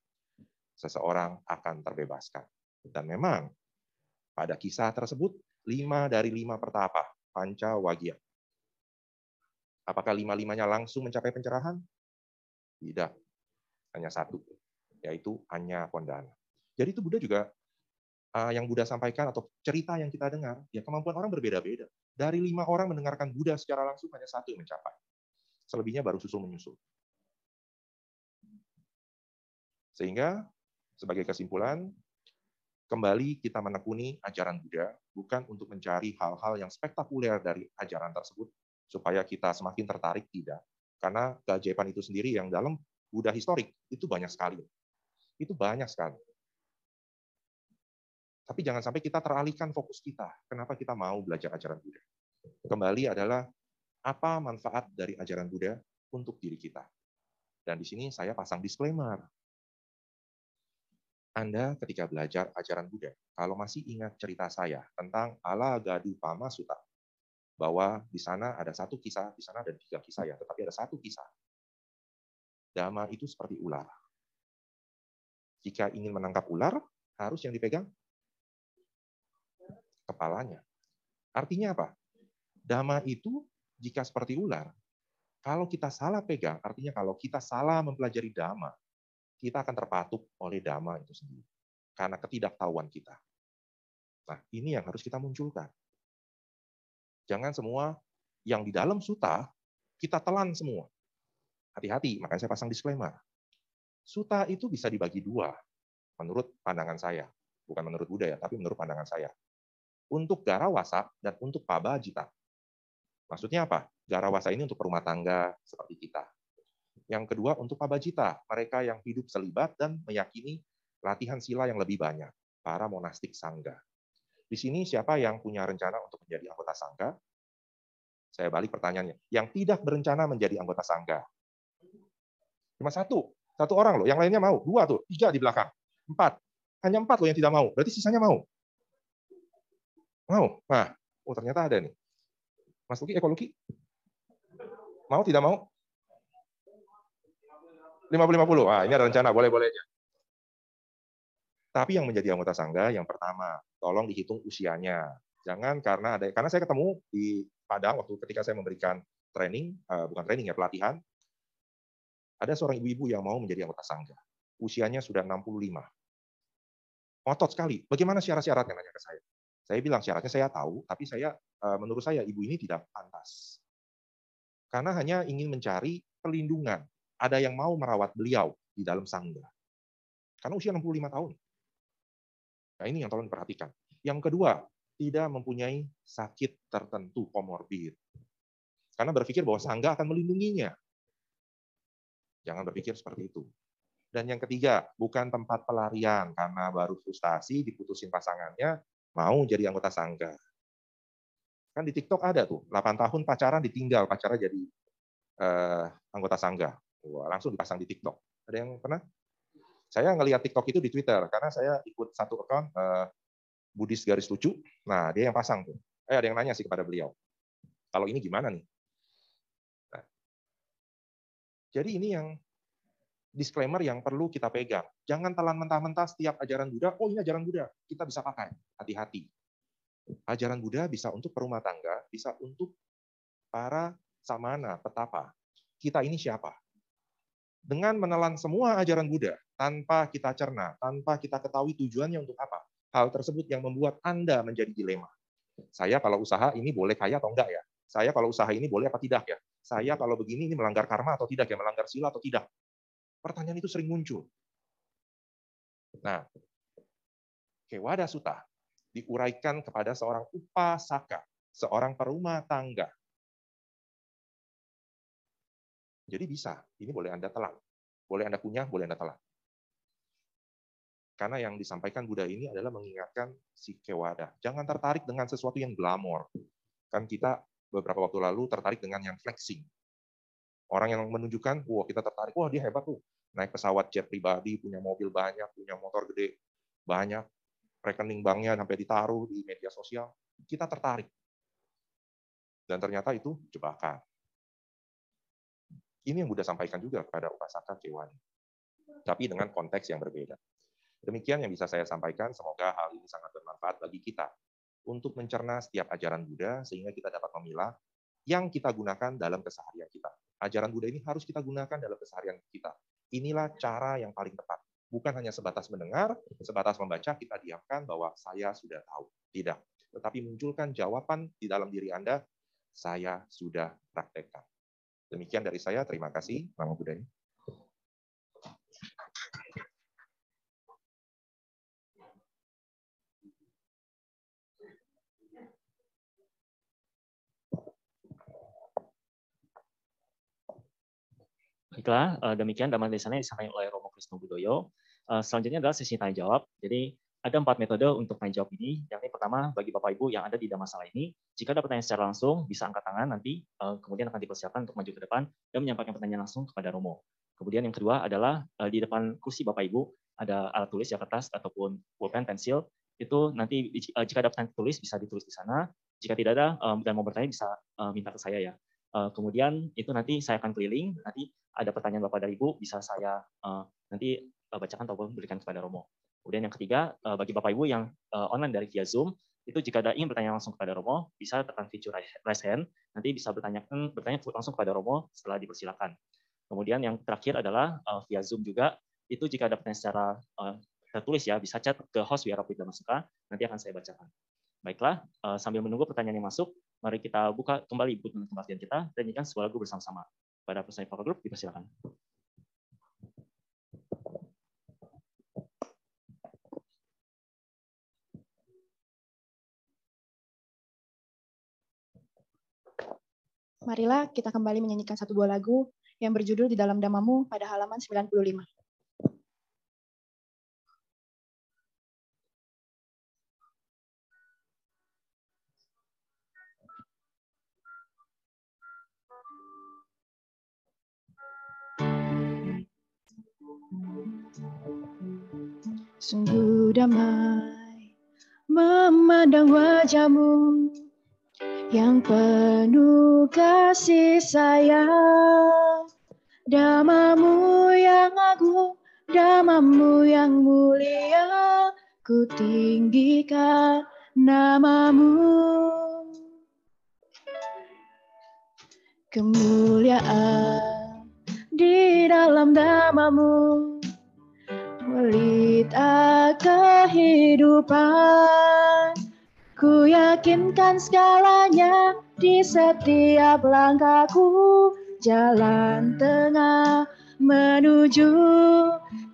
seseorang akan terbebaskan. Dan memang pada kisah tersebut, lima dari lima pertapa, panca wagia, Apakah lima-limanya langsung mencapai pencerahan? Tidak. Hanya satu, yaitu hanya kondana. Jadi itu Buddha juga uh, yang Buddha sampaikan atau cerita yang kita dengar, ya kemampuan orang berbeda-beda. Dari lima orang mendengarkan Buddha secara langsung hanya satu yang mencapai. Selebihnya baru susul menyusul. Sehingga sebagai kesimpulan, kembali kita menekuni ajaran Buddha bukan untuk mencari hal-hal yang spektakuler dari ajaran tersebut, supaya kita semakin tertarik tidak. Karena keajaiban itu sendiri yang dalam Buddha historik itu banyak sekali. Itu banyak sekali. Tapi jangan sampai kita teralihkan fokus kita. Kenapa kita mau belajar ajaran Buddha? Kembali adalah apa manfaat dari ajaran Buddha untuk diri kita. Dan di sini saya pasang disclaimer. Anda ketika belajar ajaran Buddha, kalau masih ingat cerita saya tentang Ala Gadu Pama Sutta, bahwa di sana ada satu kisah, di sana ada tiga kisah ya, tetapi ada satu kisah. Dhamma itu seperti ular. Jika ingin menangkap ular, harus yang dipegang kepalanya. Artinya apa? Dhamma itu jika seperti ular, kalau kita salah pegang, artinya kalau kita salah mempelajari Dhamma, kita akan terpatuk oleh Dhamma itu sendiri. Karena ketidaktahuan kita. Nah, ini yang harus kita munculkan. Jangan semua yang di dalam suta kita telan semua. Hati-hati, makanya saya pasang disclaimer. Suta itu bisa dibagi dua, menurut pandangan saya. Bukan menurut Buddha ya, tapi menurut pandangan saya. Untuk garawasa dan untuk pabajita. Maksudnya apa? Garawasa ini untuk rumah tangga seperti kita. Yang kedua untuk pabajita, mereka yang hidup selibat dan meyakini latihan sila yang lebih banyak, para monastik sangga. Di sini siapa yang punya rencana untuk menjadi anggota sangga? Saya balik pertanyaannya. Yang tidak berencana menjadi anggota sangga. Cuma satu. Satu orang loh. Yang lainnya mau. Dua tuh. Tiga di belakang. Empat. Hanya empat loh yang tidak mau. Berarti sisanya mau. Mau. Nah, oh ternyata ada nih. Mas Luki, Eko Luki? Mau tidak mau? 50-50. Ah, ini ada rencana. Boleh-boleh aja. Tapi yang menjadi anggota sangga yang pertama, tolong dihitung usianya. Jangan karena ada karena saya ketemu di Padang waktu ketika saya memberikan training, uh, bukan training ya, pelatihan. Ada seorang ibu-ibu yang mau menjadi anggota sangga. Usianya sudah 65. Otot sekali. Bagaimana syarat-syaratnya nanya ke saya? Saya bilang syaratnya saya tahu, tapi saya uh, menurut saya ibu ini tidak pantas. Karena hanya ingin mencari perlindungan. Ada yang mau merawat beliau di dalam sangga. Karena usia 65 tahun. Nah, ini yang tolong diperhatikan. Yang kedua, tidak mempunyai sakit tertentu komorbid. Karena berpikir bahwa sangga akan melindunginya. Jangan berpikir seperti itu. Dan yang ketiga, bukan tempat pelarian karena baru frustasi, diputusin pasangannya, mau jadi anggota sangga. Kan di TikTok ada tuh, 8 tahun pacaran ditinggal, pacarnya jadi eh, anggota sangga. Wah, langsung dipasang di TikTok. Ada yang pernah? Saya ngelihat TikTok itu di Twitter karena saya ikut satu account uh, Budis garis lucu. Nah, dia yang pasang tuh. Eh ada yang nanya sih kepada beliau. Kalau ini gimana nih? Nah, jadi ini yang disclaimer yang perlu kita pegang. Jangan telan mentah-mentah setiap ajaran Buddha, oh ini ajaran Buddha, kita bisa pakai. Hati-hati. Ajaran Buddha bisa untuk perumah tangga, bisa untuk para samana, petapa. Kita ini siapa? Dengan menelan semua ajaran Buddha, tanpa kita cerna, tanpa kita ketahui tujuannya untuk apa. Hal tersebut yang membuat Anda menjadi dilema. Saya kalau usaha ini boleh kaya atau enggak ya? Saya kalau usaha ini boleh apa tidak ya? Saya kalau begini ini melanggar karma atau tidak ya? Melanggar sila atau tidak? Pertanyaan itu sering muncul. Nah, Kewada Suta diuraikan kepada seorang upasaka, seorang perumah tangga. Jadi bisa, ini boleh Anda telan. Boleh Anda punya, boleh Anda telan. Karena yang disampaikan Buddha ini adalah mengingatkan si Kewada. Jangan tertarik dengan sesuatu yang glamor. Kan kita beberapa waktu lalu tertarik dengan yang flexing. Orang yang menunjukkan, wah kita tertarik, wah dia hebat tuh. Naik pesawat jet pribadi, punya mobil banyak, punya motor gede, banyak. Rekening banknya sampai ditaruh di media sosial. Kita tertarik. Dan ternyata itu jebakan. Ini yang Buddha sampaikan juga kepada upasaka Kewani. Tapi dengan konteks yang berbeda. Demikian yang bisa saya sampaikan. Semoga hal ini sangat bermanfaat bagi kita untuk mencerna setiap ajaran Buddha sehingga kita dapat memilah yang kita gunakan dalam keseharian kita. Ajaran Buddha ini harus kita gunakan dalam keseharian kita. Inilah cara yang paling tepat. Bukan hanya sebatas mendengar, sebatas membaca, kita diamkan bahwa saya sudah tahu. Tidak. Tetapi munculkan jawaban di dalam diri Anda, saya sudah praktekkan. Demikian dari saya. Terima kasih. Nama ini. Baiklah, uh, demikian damai desanya disampaikan oleh Romo Krisno Budoyo. Uh, selanjutnya adalah sesi tanya jawab. Jadi ada empat metode untuk tanya jawab ini. Yang pertama, bagi Bapak Ibu yang ada di dalam masalah ini, jika ada pertanyaan secara langsung, bisa angkat tangan nanti, uh, kemudian akan dipersiapkan untuk maju ke depan dan menyampaikan pertanyaan langsung kepada Romo. Kemudian yang kedua adalah uh, di depan kursi Bapak Ibu ada alat tulis ya kertas ataupun pulpen, pensil. Itu nanti uh, jika ada pertanyaan tulis bisa ditulis di sana. Jika tidak ada dan mau bertanya bisa minta ke saya ya. Kemudian itu nanti saya akan keliling, nanti ada pertanyaan Bapak dan Ibu bisa saya nanti bacakan ataupun berikan kepada Romo. Kemudian yang ketiga, uh, bagi Bapak Ibu yang uh, online dari via Zoom, itu jika ada ingin bertanya langsung kepada Romo, bisa tekan fitur raise hand, nanti bisa bertanya, bertanya langsung kepada Romo setelah dipersilakan. Kemudian yang terakhir adalah uh, via Zoom juga, itu jika ada pertanyaan secara tertulis ya, bisa chat ke host Wira Pidama Masuka, nanti akan saya bacakan. Baiklah, sambil menunggu pertanyaan yang masuk, mari kita buka kembali buku kebaktian kita dan nyanyikan sebuah lagu bersama-sama. Pada pesan Group, dipersilakan. Marilah kita kembali menyanyikan satu buah lagu yang berjudul Di Dalam Damamu pada halaman 95. Sungguh damai memandang wajahmu yang penuh kasih sayang. Damamu yang agung, damamu yang mulia, ku tinggikan namamu. Kemuliaan di dalam namamu pelita kehidupan. Ku yakinkan segalanya di setiap langkahku, jalan tengah menuju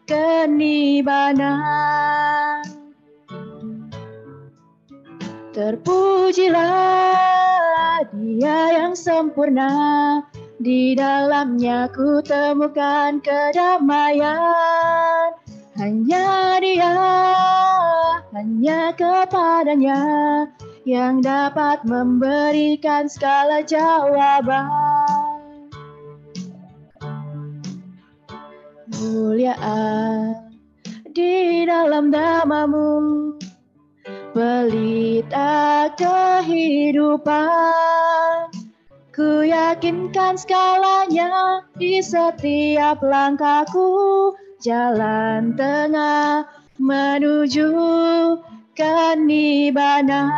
kenibanan. Terpujilah dia yang sempurna, di dalamnya ku temukan kedamaian. Hanya dia, hanya kepadanya yang dapat memberikan segala jawaban. Muliaan di dalam namamu, pelita kehidupan. Ku yakinkan segalanya di setiap langkahku jalan tengah menuju kenibanan.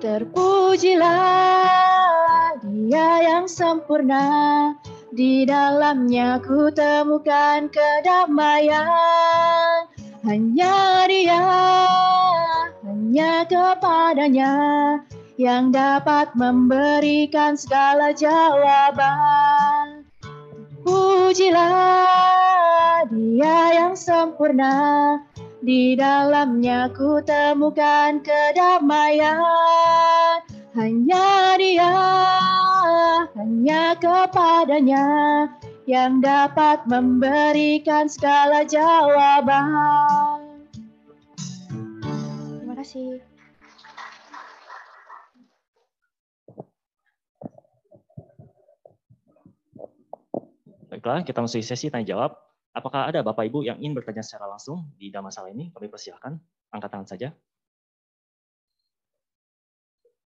Terpujilah dia yang sempurna, di dalamnya ku temukan kedamaian. Hanya dia, hanya kepadanya yang dapat memberikan segala jawaban. Pujilah dia yang sempurna, di dalamnya ku temukan kedamaian. Hanya dia, hanya kepadanya yang dapat memberikan segala jawaban. Baiklah, kita masuk sesi tanya jawab. Apakah ada Bapak Ibu yang ingin bertanya secara langsung di dalam masalah ini? Kami persilahkan, angkat tangan saja.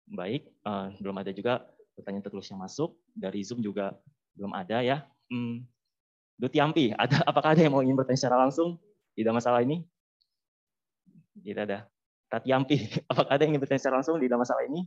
Baik, uh, belum ada juga pertanyaan tertulis yang masuk. Dari Zoom juga belum ada ya. Hmm, Dutiampi, ada, apakah ada yang mau ingin bertanya secara langsung di dalam masalah ini? Tidak ada. Tatiampi, apakah ada yang ingin bertanya secara langsung di dalam masalah ini?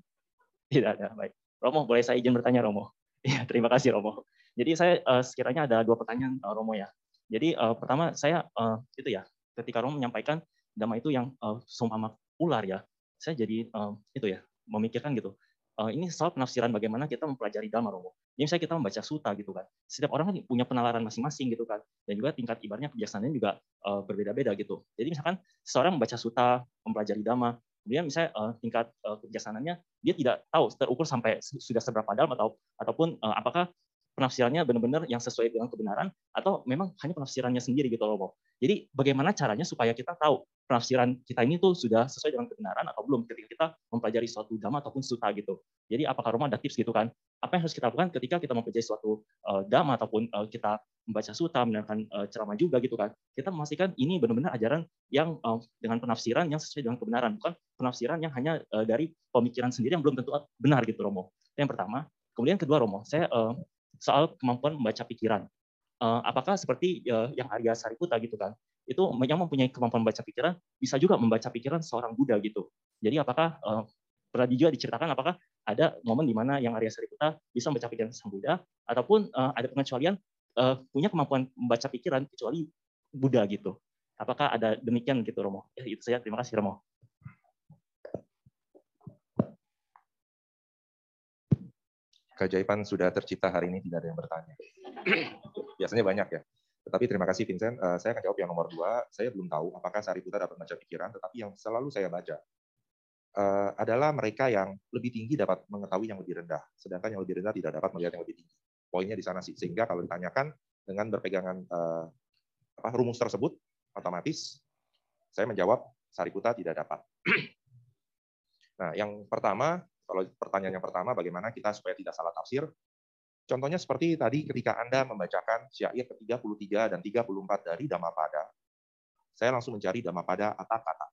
Tidak ada. Baik. Romo, boleh saya izin bertanya, Romo? Ya, terima kasih, Romo. Jadi saya uh, sekiranya ada dua pertanyaan uh, Romo ya. Jadi uh, pertama saya uh, itu ya ketika Romo menyampaikan dhamma itu yang uh, seumpama ular ya, saya jadi uh, itu ya memikirkan gitu. Uh, ini soal penafsiran bagaimana kita mempelajari dhamma Romo. Jadi misalnya kita membaca suta gitu kan, setiap orang kan punya penalaran masing-masing gitu kan, dan juga tingkat ibarnya kebijaksanaannya juga uh, berbeda-beda gitu. Jadi misalkan seorang membaca suta, mempelajari dhamma, kemudian misalnya uh, tingkat uh, kebijaksanaannya dia tidak tahu terukur sampai sudah seberapa dalam atau ataupun uh, apakah penafsirannya benar-benar yang sesuai dengan kebenaran atau memang hanya penafsirannya sendiri gitu loh. Jadi bagaimana caranya supaya kita tahu penafsiran kita ini tuh sudah sesuai dengan kebenaran atau belum ketika kita mempelajari suatu dhamma ataupun suta gitu. Jadi apakah Roma ada tips gitu kan? Apa yang harus kita lakukan ketika kita mempelajari suatu uh, dhamma ataupun uh, kita membaca suta, mendengarkan uh, ceramah juga gitu kan? Kita memastikan ini benar-benar ajaran yang uh, dengan penafsiran yang sesuai dengan kebenaran, bukan penafsiran yang hanya uh, dari pemikiran sendiri yang belum tentu benar gitu Romo. Itu yang pertama. Kemudian kedua Romo, saya uh, soal kemampuan membaca pikiran. Uh, apakah seperti uh, yang Arya Sariputa gitu kan? Itu yang mempunyai kemampuan membaca pikiran bisa juga membaca pikiran seorang Buddha gitu. Jadi apakah uh, juga diceritakan apakah ada momen di mana yang Arya Sariputa bisa membaca pikiran sang Buddha ataupun uh, ada pengecualian uh, punya kemampuan membaca pikiran kecuali Buddha gitu. Apakah ada demikian gitu Romo? Ya, itu saya. Terima kasih Romo. Keajaiban sudah tercipta hari ini tidak ada yang bertanya. Biasanya banyak ya. Tetapi terima kasih Vincent. Uh, saya akan jawab yang nomor dua. Saya belum tahu apakah Sariputta dapat baca pikiran, tetapi yang selalu saya baca uh, adalah mereka yang lebih tinggi dapat mengetahui yang lebih rendah, sedangkan yang lebih rendah tidak dapat melihat yang lebih tinggi. Poinnya di sana sih. Sehingga kalau ditanyakan dengan berpegangan uh, apa, rumus tersebut, otomatis saya menjawab Sariputta tidak dapat. nah, yang pertama kalau pertanyaan yang pertama, bagaimana kita supaya tidak salah tafsir? Contohnya seperti tadi ketika Anda membacakan syair ke-33 dan 34 dari Dhammapada, saya langsung mencari Dhammapada kata-kata.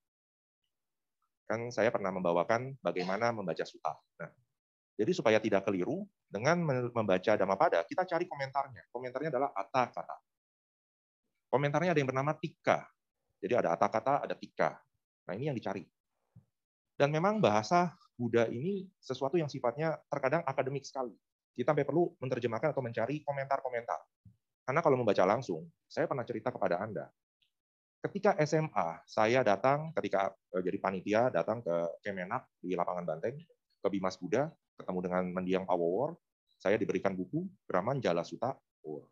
Kan saya pernah membawakan bagaimana membaca suta. Nah, jadi supaya tidak keliru, dengan membaca Dhammapada, kita cari komentarnya. Komentarnya adalah kata-kata. Komentarnya ada yang bernama tika. Jadi ada kata-kata, ada tika. Nah ini yang dicari. Dan memang bahasa Buddha ini sesuatu yang sifatnya terkadang akademik sekali. Kita sampai perlu menerjemahkan atau mencari komentar-komentar. Karena kalau membaca langsung, saya pernah cerita kepada Anda. Ketika SMA, saya datang ketika eh, jadi panitia, datang ke Kemenak di lapangan Banteng, ke Bimas Buddha, ketemu dengan Mendiang Pawowor, saya diberikan buku Brahman Jala Sutta. Oh,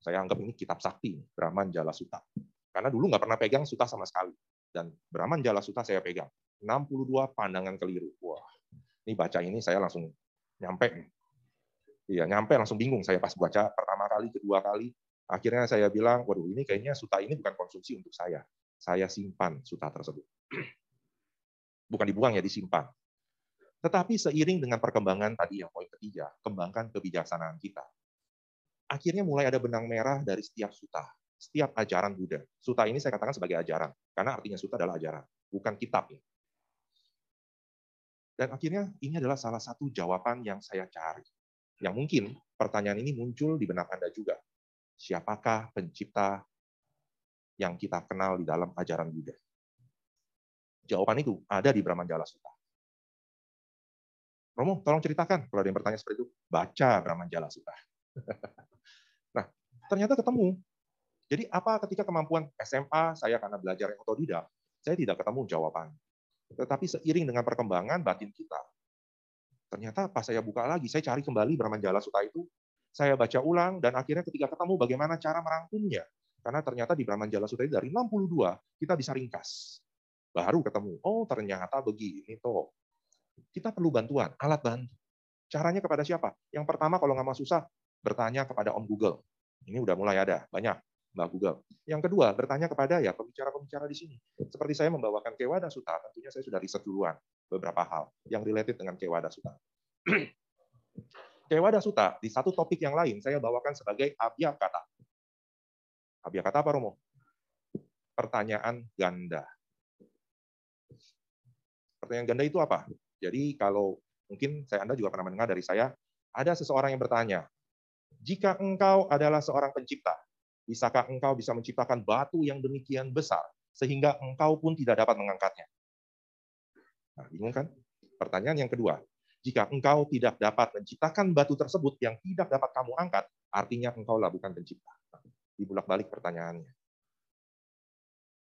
saya anggap ini kitab sakti, Brahman Jala Sutta. Karena dulu nggak pernah pegang Sutta sama sekali. Dan Brahman Jala Sutta saya pegang. 62 pandangan keliru. Wah, ini baca ini saya langsung nyampe. Iya, nyampe langsung bingung saya pas baca pertama kali, kedua kali. Akhirnya saya bilang, waduh ini kayaknya suta ini bukan konsumsi untuk saya. Saya simpan suta tersebut. Bukan dibuang ya, disimpan. Tetapi seiring dengan perkembangan tadi yang poin ketiga, kembangkan kebijaksanaan kita. Akhirnya mulai ada benang merah dari setiap suta, setiap ajaran Buddha. Suta ini saya katakan sebagai ajaran, karena artinya suta adalah ajaran, bukan kitab. Ya. Dan akhirnya ini adalah salah satu jawaban yang saya cari. Yang mungkin pertanyaan ini muncul di benak Anda juga. Siapakah pencipta yang kita kenal di dalam ajaran Buddha? Jawaban itu ada di Brahmanjala Sutta. Romo, tolong ceritakan kalau ada yang bertanya seperti itu. Baca Brahmanjala Sutta. nah, ternyata ketemu. Jadi apa ketika kemampuan SMA saya karena belajar yang otodidak, saya tidak ketemu jawaban. Tetapi seiring dengan perkembangan batin kita, ternyata pas saya buka lagi, saya cari kembali Brahmanjala Sutta itu, saya baca ulang, dan akhirnya ketika ketemu bagaimana cara merangkumnya. Karena ternyata di Brahmanjala Sutta itu dari 62, kita bisa ringkas. Baru ketemu, oh ternyata begini toh. Kita perlu bantuan, alat bantu. Caranya kepada siapa? Yang pertama kalau nggak mau susah, bertanya kepada Om Google. Ini udah mulai ada, banyak. Mbak Google. Yang kedua, bertanya kepada ya pembicara-pembicara di sini. Seperti saya membawakan Kewada Sutta, tentunya saya sudah riset duluan beberapa hal yang related dengan Kewada Sutta. Kewada Sutta di satu topik yang lain saya bawakan sebagai abya kata. Abya kata apa Romo? Pertanyaan ganda. Pertanyaan ganda itu apa? Jadi kalau mungkin saya Anda juga pernah mendengar dari saya, ada seseorang yang bertanya, jika engkau adalah seorang pencipta, Bisakah engkau bisa menciptakan batu yang demikian besar sehingga engkau pun tidak dapat mengangkatnya? Nah, bingung kan? Pertanyaan yang kedua, jika engkau tidak dapat menciptakan batu tersebut yang tidak dapat kamu angkat, artinya engkau lah bukan pencipta. Dibulak-balik pertanyaannya.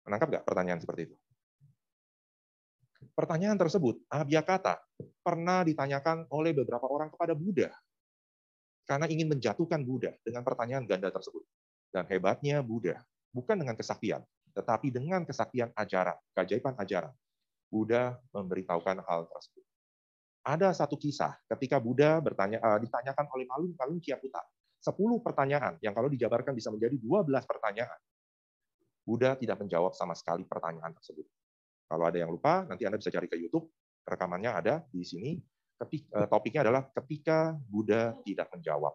Menangkap nggak pertanyaan seperti itu? Pertanyaan tersebut, kata pernah ditanyakan oleh beberapa orang kepada Buddha karena ingin menjatuhkan Buddha dengan pertanyaan ganda tersebut. Dan hebatnya Buddha, bukan dengan kesaktian, tetapi dengan kesaktian ajaran, keajaiban ajaran. Buddha memberitahukan hal tersebut. Ada satu kisah ketika Buddha bertanya, uh, ditanyakan oleh Malun Malun Ciaputa. 10 pertanyaan yang kalau dijabarkan bisa menjadi 12 pertanyaan. Buddha tidak menjawab sama sekali pertanyaan tersebut. Kalau ada yang lupa, nanti Anda bisa cari ke YouTube. Rekamannya ada di sini. Eh, topiknya adalah ketika Buddha tidak menjawab.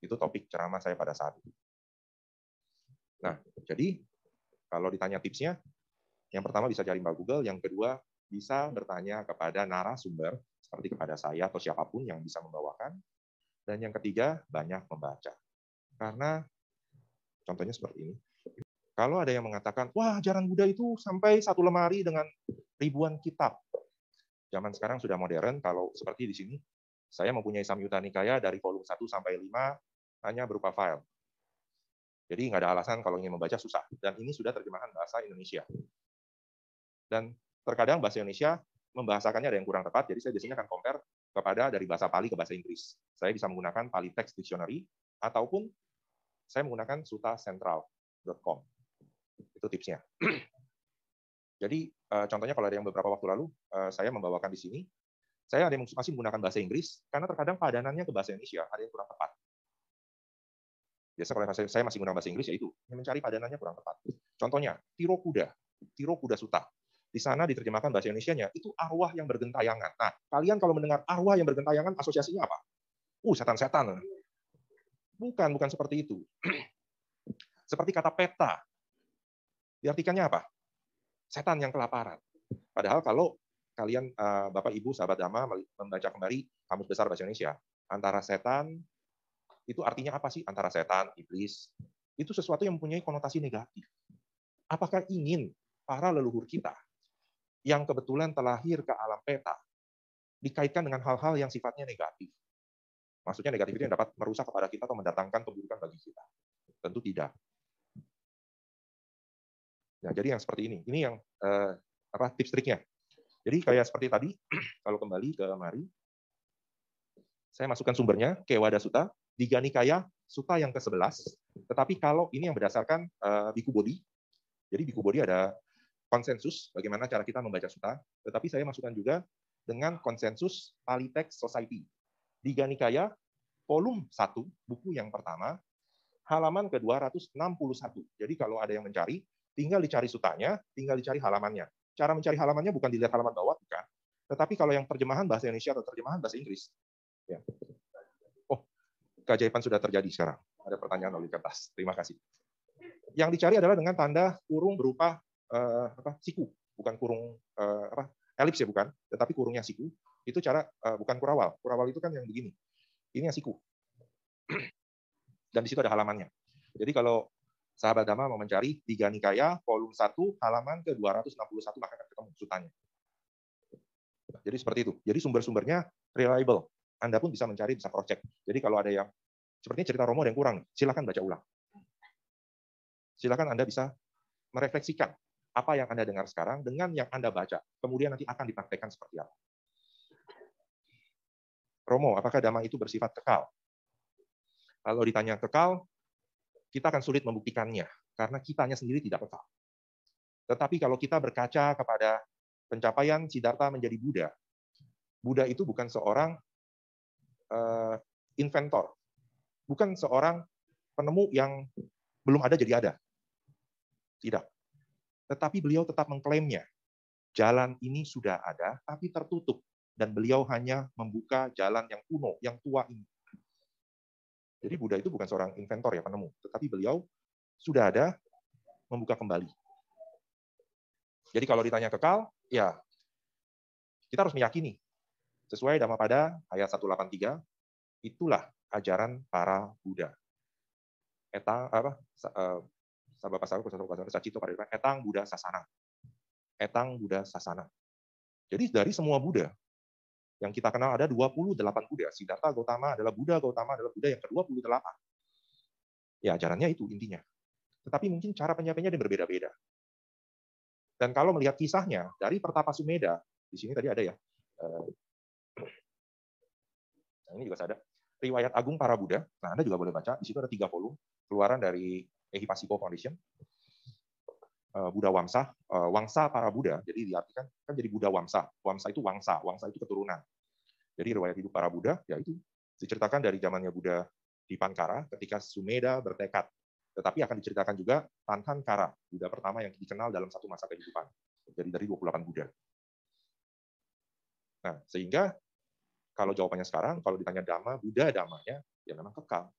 Itu topik ceramah saya pada saat itu. Nah, jadi kalau ditanya tipsnya, yang pertama bisa cari Mbak Google, yang kedua bisa bertanya kepada narasumber, seperti kepada saya atau siapa pun yang bisa membawakan, dan yang ketiga banyak membaca. Karena contohnya seperti ini, kalau ada yang mengatakan, wah ajaran Buddha itu sampai satu lemari dengan ribuan kitab. Zaman sekarang sudah modern, kalau seperti di sini, saya mempunyai Samyutta Nikaya dari volume 1 sampai 5 hanya berupa file. Jadi nggak ada alasan kalau ingin membaca susah. Dan ini sudah terjemahan bahasa Indonesia. Dan terkadang bahasa Indonesia membahasakannya ada yang kurang tepat, jadi saya biasanya akan compare kepada dari bahasa Pali ke bahasa Inggris. Saya bisa menggunakan Pali Text Dictionary, ataupun saya menggunakan sutacentral.com. Itu tipsnya. Jadi eh, contohnya kalau ada yang beberapa waktu lalu eh, saya membawakan di sini, saya ada yang masih menggunakan bahasa Inggris karena terkadang padanannya ke bahasa Indonesia ada yang kurang tepat. Biasa kalau saya masih menggunakan bahasa Inggris, yaitu mencari padanannya kurang tepat. Contohnya, Tiro Kuda, Tiro Kuda Suta. Di sana diterjemahkan bahasa Indonesia-nya, itu arwah yang bergentayangan. Nah, kalian kalau mendengar arwah yang bergentayangan, asosiasinya apa? Uh, setan-setan. Bukan, bukan seperti itu. seperti kata peta. Diartikannya apa? Setan yang kelaparan. Padahal kalau kalian, eh, Bapak, Ibu, sahabat Dhamma, membaca kembali Kamus Besar Bahasa Indonesia, antara setan itu artinya apa sih antara setan, iblis? Itu sesuatu yang mempunyai konotasi negatif. Apakah ingin para leluhur kita yang kebetulan terlahir ke alam peta dikaitkan dengan hal-hal yang sifatnya negatif? Maksudnya negatif itu yang dapat merusak kepada kita atau mendatangkan keburukan bagi kita? Tentu tidak. Nah, jadi yang seperti ini. Ini yang eh, apa tips triknya. Jadi kayak seperti tadi, kalau kembali ke mari, saya masukkan sumbernya, Kewada Sutta, di Ganikaya Suta yang ke-11. Tetapi kalau ini yang berdasarkan uh, Biku Bodhi, jadi Biku Bodhi ada konsensus bagaimana cara kita membaca Suta, tetapi saya masukkan juga dengan konsensus Palitex Society. Di Ganikaya, volume 1, buku yang pertama, halaman ke-261. Jadi kalau ada yang mencari, tinggal dicari sutanya, tinggal dicari halamannya. Cara mencari halamannya bukan dilihat halaman bawah, bukan. Tetapi kalau yang terjemahan bahasa Indonesia atau terjemahan bahasa Inggris, ya, keajaiban sudah terjadi sekarang. Ada pertanyaan oleh kertas. Terima kasih. Yang dicari adalah dengan tanda kurung berupa uh, apa, siku, bukan kurung uh, apa, elips ya bukan, tetapi kurungnya siku. Itu cara uh, bukan kurawal. Kurawal itu kan yang begini. Ini yang siku. Dan di situ ada halamannya. Jadi kalau sahabat Dhamma mau mencari Tiga Nikaya, volume 1, halaman ke-261, maka akan ketemu sutanya. Jadi seperti itu. Jadi sumber-sumbernya reliable. Anda pun bisa mencari, bisa cross check. Jadi kalau ada yang sepertinya cerita Romo ada yang kurang, silakan baca ulang. Silakan Anda bisa merefleksikan apa yang Anda dengar sekarang dengan yang Anda baca. Kemudian nanti akan dipraktekkan seperti apa. Romo, apakah dhamma itu bersifat kekal? Kalau ditanya kekal, kita akan sulit membuktikannya karena kitanya sendiri tidak kekal. Tetapi kalau kita berkaca kepada pencapaian Siddhartha menjadi Buddha, Buddha itu bukan seorang uh, inventor, bukan seorang penemu yang belum ada jadi ada. Tidak. Tetapi beliau tetap mengklaimnya. Jalan ini sudah ada, tapi tertutup dan beliau hanya membuka jalan yang kuno, yang tua ini. Jadi Buddha itu bukan seorang inventor ya penemu, tetapi beliau sudah ada membuka kembali. Jadi kalau ditanya kekal, ya kita harus meyakini sesuai pada ayat 183 itulah ajaran para Buddha. Etang apa sabapa sabapa sacito etang Buddha sasana. Etang Buddha sasana. Jadi dari semua Buddha yang kita kenal ada 28 Buddha. Siddhartha Gautama adalah Buddha, Gautama adalah Buddha yang ke-28. Ya, ajarannya itu intinya. Tetapi mungkin cara penyampaiannya dia berbeda-beda. Dan kalau melihat kisahnya, dari Pertapa Sumeda, di sini tadi ada ya, eh, nah ini juga ada, riwayat Agung Para Buddha, nah Anda juga boleh baca, di situ ada tiga volume, keluaran dari Ehipasiko Foundation, Eh, Buddha Wangsa, eh, Wangsa para Buddha, jadi diartikan kan jadi Buddha Wangsa. Wangsa itu Wangsa, Wangsa itu keturunan. Jadi riwayat hidup para Buddha, ya itu diceritakan dari zamannya Buddha di Pankara ketika Sumeda bertekad. Tetapi akan diceritakan juga Tanhan Kara, Buddha pertama yang dikenal dalam satu masa kehidupan. Jadi dari 28 Buddha. Nah, sehingga kalau jawabannya sekarang, kalau ditanya Dhamma, Buddha Dhammanya, ya memang kekal.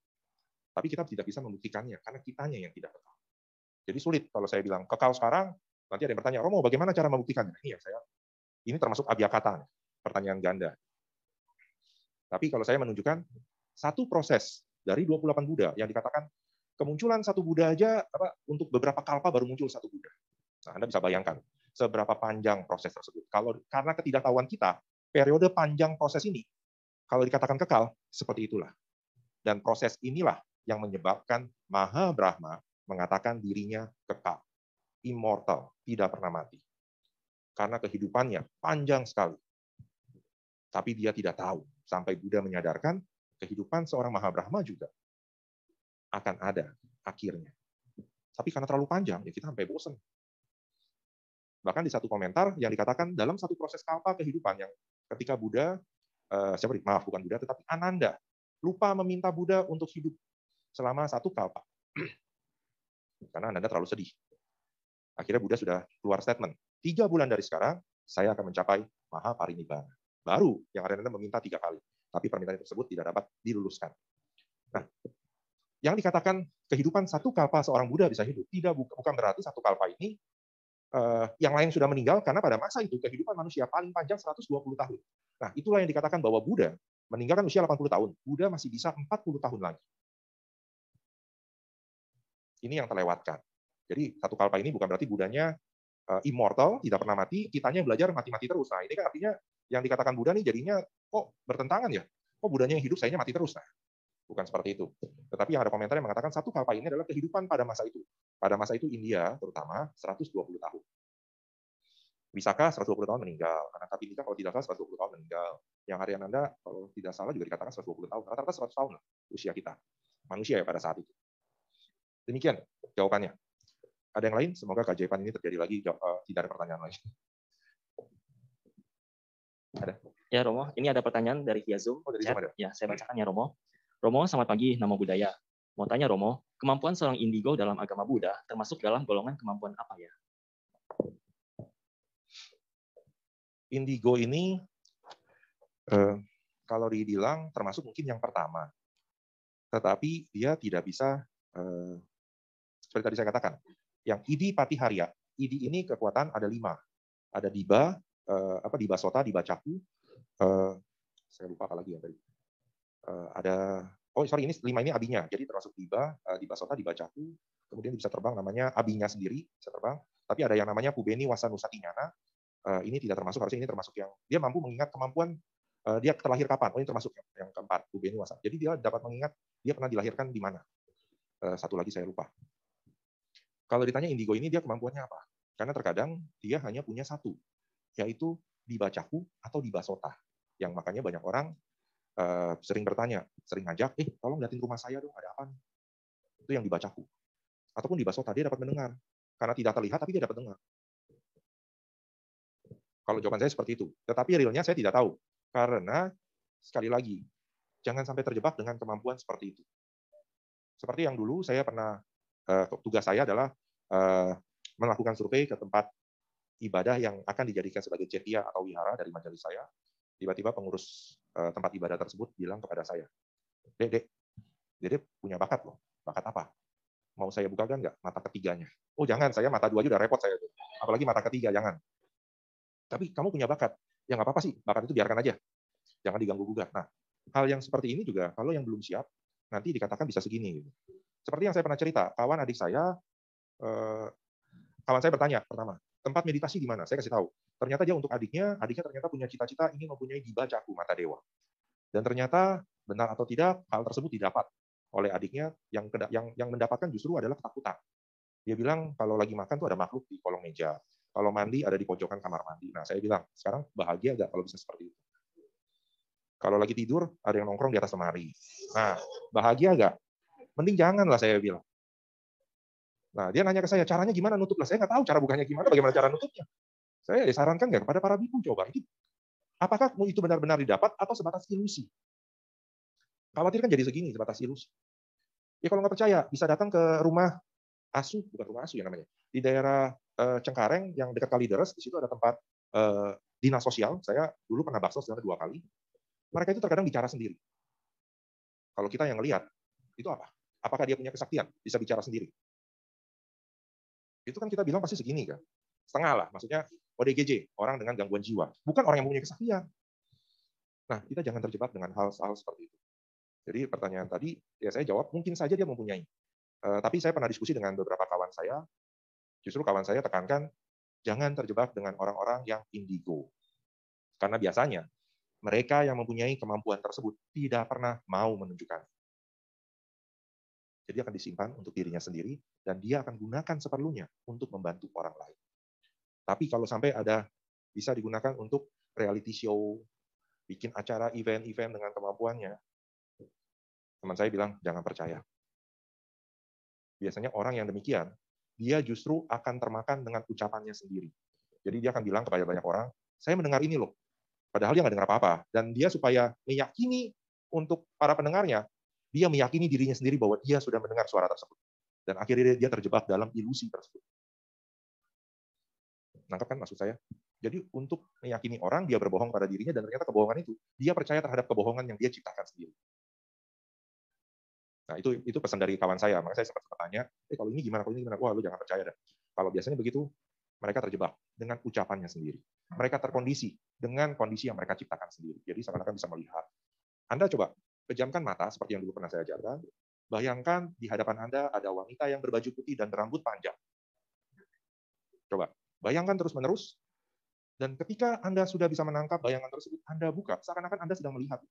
Tapi kita tidak bisa membuktikannya, karena kitanya yang tidak kekal. Jadi sulit kalau saya bilang kekal sekarang, nanti ada yang bertanya, Romo bagaimana cara membuktikannya? Ini ya saya, ini termasuk abiakata, pertanyaan ganda. Tapi kalau saya menunjukkan satu proses dari 28 Buddha yang dikatakan kemunculan satu Buddha aja apa, untuk beberapa kalpa baru muncul satu Buddha. Nah, Anda bisa bayangkan seberapa panjang proses tersebut. Kalau karena ketidaktahuan kita, periode panjang proses ini kalau dikatakan kekal seperti itulah. Dan proses inilah yang menyebabkan Maha Brahma mengatakan dirinya kekal, immortal, tidak pernah mati. Karena kehidupannya panjang sekali. Tapi dia tidak tahu. Sampai Buddha menyadarkan, kehidupan seorang Mahabrahma juga akan ada akhirnya. Tapi karena terlalu panjang, ya kita sampai bosan. Bahkan di satu komentar yang dikatakan dalam satu proses kalpa kehidupan yang ketika Buddha, uh, siapa maaf bukan Buddha, tetapi Ananda lupa meminta Buddha untuk hidup selama satu kalpa karena Anda terlalu sedih. Akhirnya Buddha sudah keluar statement. Tiga bulan dari sekarang, saya akan mencapai Maha Parinibbana. Baru yang Anda meminta tiga kali. Tapi permintaan tersebut tidak dapat diluluskan. Nah, yang dikatakan kehidupan satu kalpa seorang Buddha bisa hidup, tidak bukan berarti satu kalpa ini uh, yang lain sudah meninggal karena pada masa itu kehidupan manusia paling panjang 120 tahun. Nah, itulah yang dikatakan bahwa Buddha meninggalkan usia 80 tahun. Buddha masih bisa 40 tahun lagi. Ini yang terlewatkan. Jadi satu kalpa ini bukan berarti budanya uh, immortal, tidak pernah mati, kitanya belajar mati-mati terus. Nah, ini kan artinya yang dikatakan Buddha nih jadinya kok bertentangan ya? Kok budanya yang hidup, sayanya mati terus? Nah, bukan seperti itu. Tetapi yang ada komentar yang mengatakan satu kalpa ini adalah kehidupan pada masa itu. Pada masa itu India terutama 120 tahun. Bisakah 120 tahun meninggal? Karena tapi kalau tidak salah 120 tahun meninggal. Yang harian Anda kalau tidak salah juga dikatakan 120 tahun. Rata-rata 100 tahun lah usia kita. Manusia ya pada saat itu. Demikian jawabannya. Ada yang lain? Semoga keajaiban ini terjadi lagi. Uh, tidak ada pertanyaan lain. Ada. Ya Romo, ini ada pertanyaan dari via Zoom. Oh, dari Zoom ada. Ya, saya bacakan ya Romo. Romo, selamat pagi, nama budaya. Mau tanya Romo, kemampuan seorang indigo dalam agama Buddha termasuk dalam golongan kemampuan apa ya? Indigo ini eh, kalau dibilang termasuk mungkin yang pertama, tetapi dia tidak bisa eh, seperti tadi saya katakan, yang idi pati haria, idi ini kekuatan ada lima. Ada diba, uh, apa diba sota, diba caku, uh, saya lupa apa lagi ya tadi. Uh, ada, oh sorry ini lima ini abinya, jadi termasuk diba, uh, diba sota, diba caku, kemudian bisa terbang namanya abinya sendiri bisa terbang. Tapi ada yang namanya pubeni wasanusatinyana, uh, ini tidak termasuk harusnya ini termasuk yang dia mampu mengingat kemampuan uh, dia terlahir kapan. Oh ini termasuk yang, yang keempat pubeni wasa. Jadi dia dapat mengingat dia pernah dilahirkan di mana. Uh, satu lagi saya lupa. Kalau ditanya indigo ini dia kemampuannya apa? Karena terkadang dia hanya punya satu, yaitu dibacaku atau dibasota. Yang makanya banyak orang uh, sering bertanya, sering ngajak, eh tolong liatin rumah saya dong, ada apa? Itu yang dibacaku. Ataupun dibasota, dia dapat mendengar. Karena tidak terlihat, tapi dia dapat dengar. Kalau jawaban saya seperti itu. Tetapi realnya saya tidak tahu. Karena, sekali lagi, jangan sampai terjebak dengan kemampuan seperti itu. Seperti yang dulu saya pernah, uh, tugas saya adalah uh, melakukan survei ke tempat ibadah yang akan dijadikan sebagai cetia atau wihara dari majelis saya, tiba-tiba pengurus uh, tempat ibadah tersebut bilang kepada saya, Dek, Dek, Dek punya bakat loh. Bakat apa? Mau saya bukakan nggak mata ketiganya? Oh jangan, saya mata dua aja udah repot saya. Apalagi mata ketiga, jangan. Tapi kamu punya bakat. Ya nggak apa-apa sih, bakat itu biarkan aja. Jangan diganggu-gugat. Nah, hal yang seperti ini juga, kalau yang belum siap, nanti dikatakan bisa segini. Gitu. Seperti yang saya pernah cerita, kawan adik saya, eh, kawan saya bertanya pertama, tempat meditasi di mana? Saya kasih tahu. Ternyata dia untuk adiknya, adiknya ternyata punya cita-cita ingin mempunyai dibacaku mata dewa. Dan ternyata benar atau tidak hal tersebut didapat oleh adiknya yang yang yang mendapatkan justru adalah ketakutan. Dia bilang kalau lagi makan tuh ada makhluk di kolong meja. Kalau mandi ada di pojokan kamar mandi. Nah, saya bilang, sekarang bahagia nggak kalau bisa seperti itu? Kalau lagi tidur, ada yang nongkrong di atas lemari. Nah, bahagia nggak? Mending jangan lah saya bilang. Nah, dia nanya ke saya, caranya gimana nutup? Lah, saya nggak tahu cara bukanya gimana, bagaimana cara nutupnya. Saya sarankan nggak kepada para biku coba. Itu, apakah itu benar-benar didapat atau sebatas ilusi? Khawatir kan jadi segini, sebatas ilusi. Ya kalau nggak percaya, bisa datang ke rumah asu, bukan rumah asu ya namanya, di daerah uh, Cengkareng yang dekat Kalideres, di situ ada tempat uh, dinas sosial. Saya dulu pernah bakso sebenarnya dua kali. Mereka itu terkadang bicara sendiri. Kalau kita yang lihat, itu apa? Apakah dia punya kesaktian? Bisa bicara sendiri itu kan kita bilang pasti segini kan. Setengah lah, maksudnya ODGJ, orang dengan gangguan jiwa. Bukan orang yang mempunyai kesaktian. Nah, kita jangan terjebak dengan hal-hal seperti itu. Jadi pertanyaan tadi, ya saya jawab, mungkin saja dia mempunyai. Uh, tapi saya pernah diskusi dengan beberapa kawan saya, justru kawan saya tekankan, jangan terjebak dengan orang-orang yang indigo. Karena biasanya, mereka yang mempunyai kemampuan tersebut tidak pernah mau menunjukkan. Jadi akan disimpan untuk dirinya sendiri dan dia akan gunakan seperlunya untuk membantu orang lain. Tapi kalau sampai ada bisa digunakan untuk reality show, bikin acara event-event dengan kemampuannya, teman saya bilang jangan percaya. Biasanya orang yang demikian, dia justru akan termakan dengan ucapannya sendiri. Jadi dia akan bilang kepada banyak orang, saya mendengar ini loh. Padahal dia nggak dengar apa-apa. Dan dia supaya meyakini untuk para pendengarnya, dia meyakini dirinya sendiri bahwa dia sudah mendengar suara tersebut. Dan akhirnya dia terjebak dalam ilusi tersebut. Nangkap kan maksud saya? Jadi untuk meyakini orang, dia berbohong pada dirinya, dan ternyata kebohongan itu, dia percaya terhadap kebohongan yang dia ciptakan sendiri. Nah, itu itu pesan dari kawan saya. Maka saya sempat bertanya, eh kalau ini gimana, kalau ini gimana? Wah, lu jangan percaya dah. Kalau biasanya begitu, mereka terjebak dengan ucapannya sendiri. Mereka terkondisi dengan kondisi yang mereka ciptakan sendiri. Jadi seakan-akan bisa melihat. Anda coba Pejamkan mata seperti yang dulu pernah saya ajarkan. Bayangkan di hadapan Anda ada wanita yang berbaju putih dan berambut panjang. Coba, bayangkan terus-menerus. Dan ketika Anda sudah bisa menangkap bayangan tersebut, Anda buka, seakan-akan Anda sedang melihat.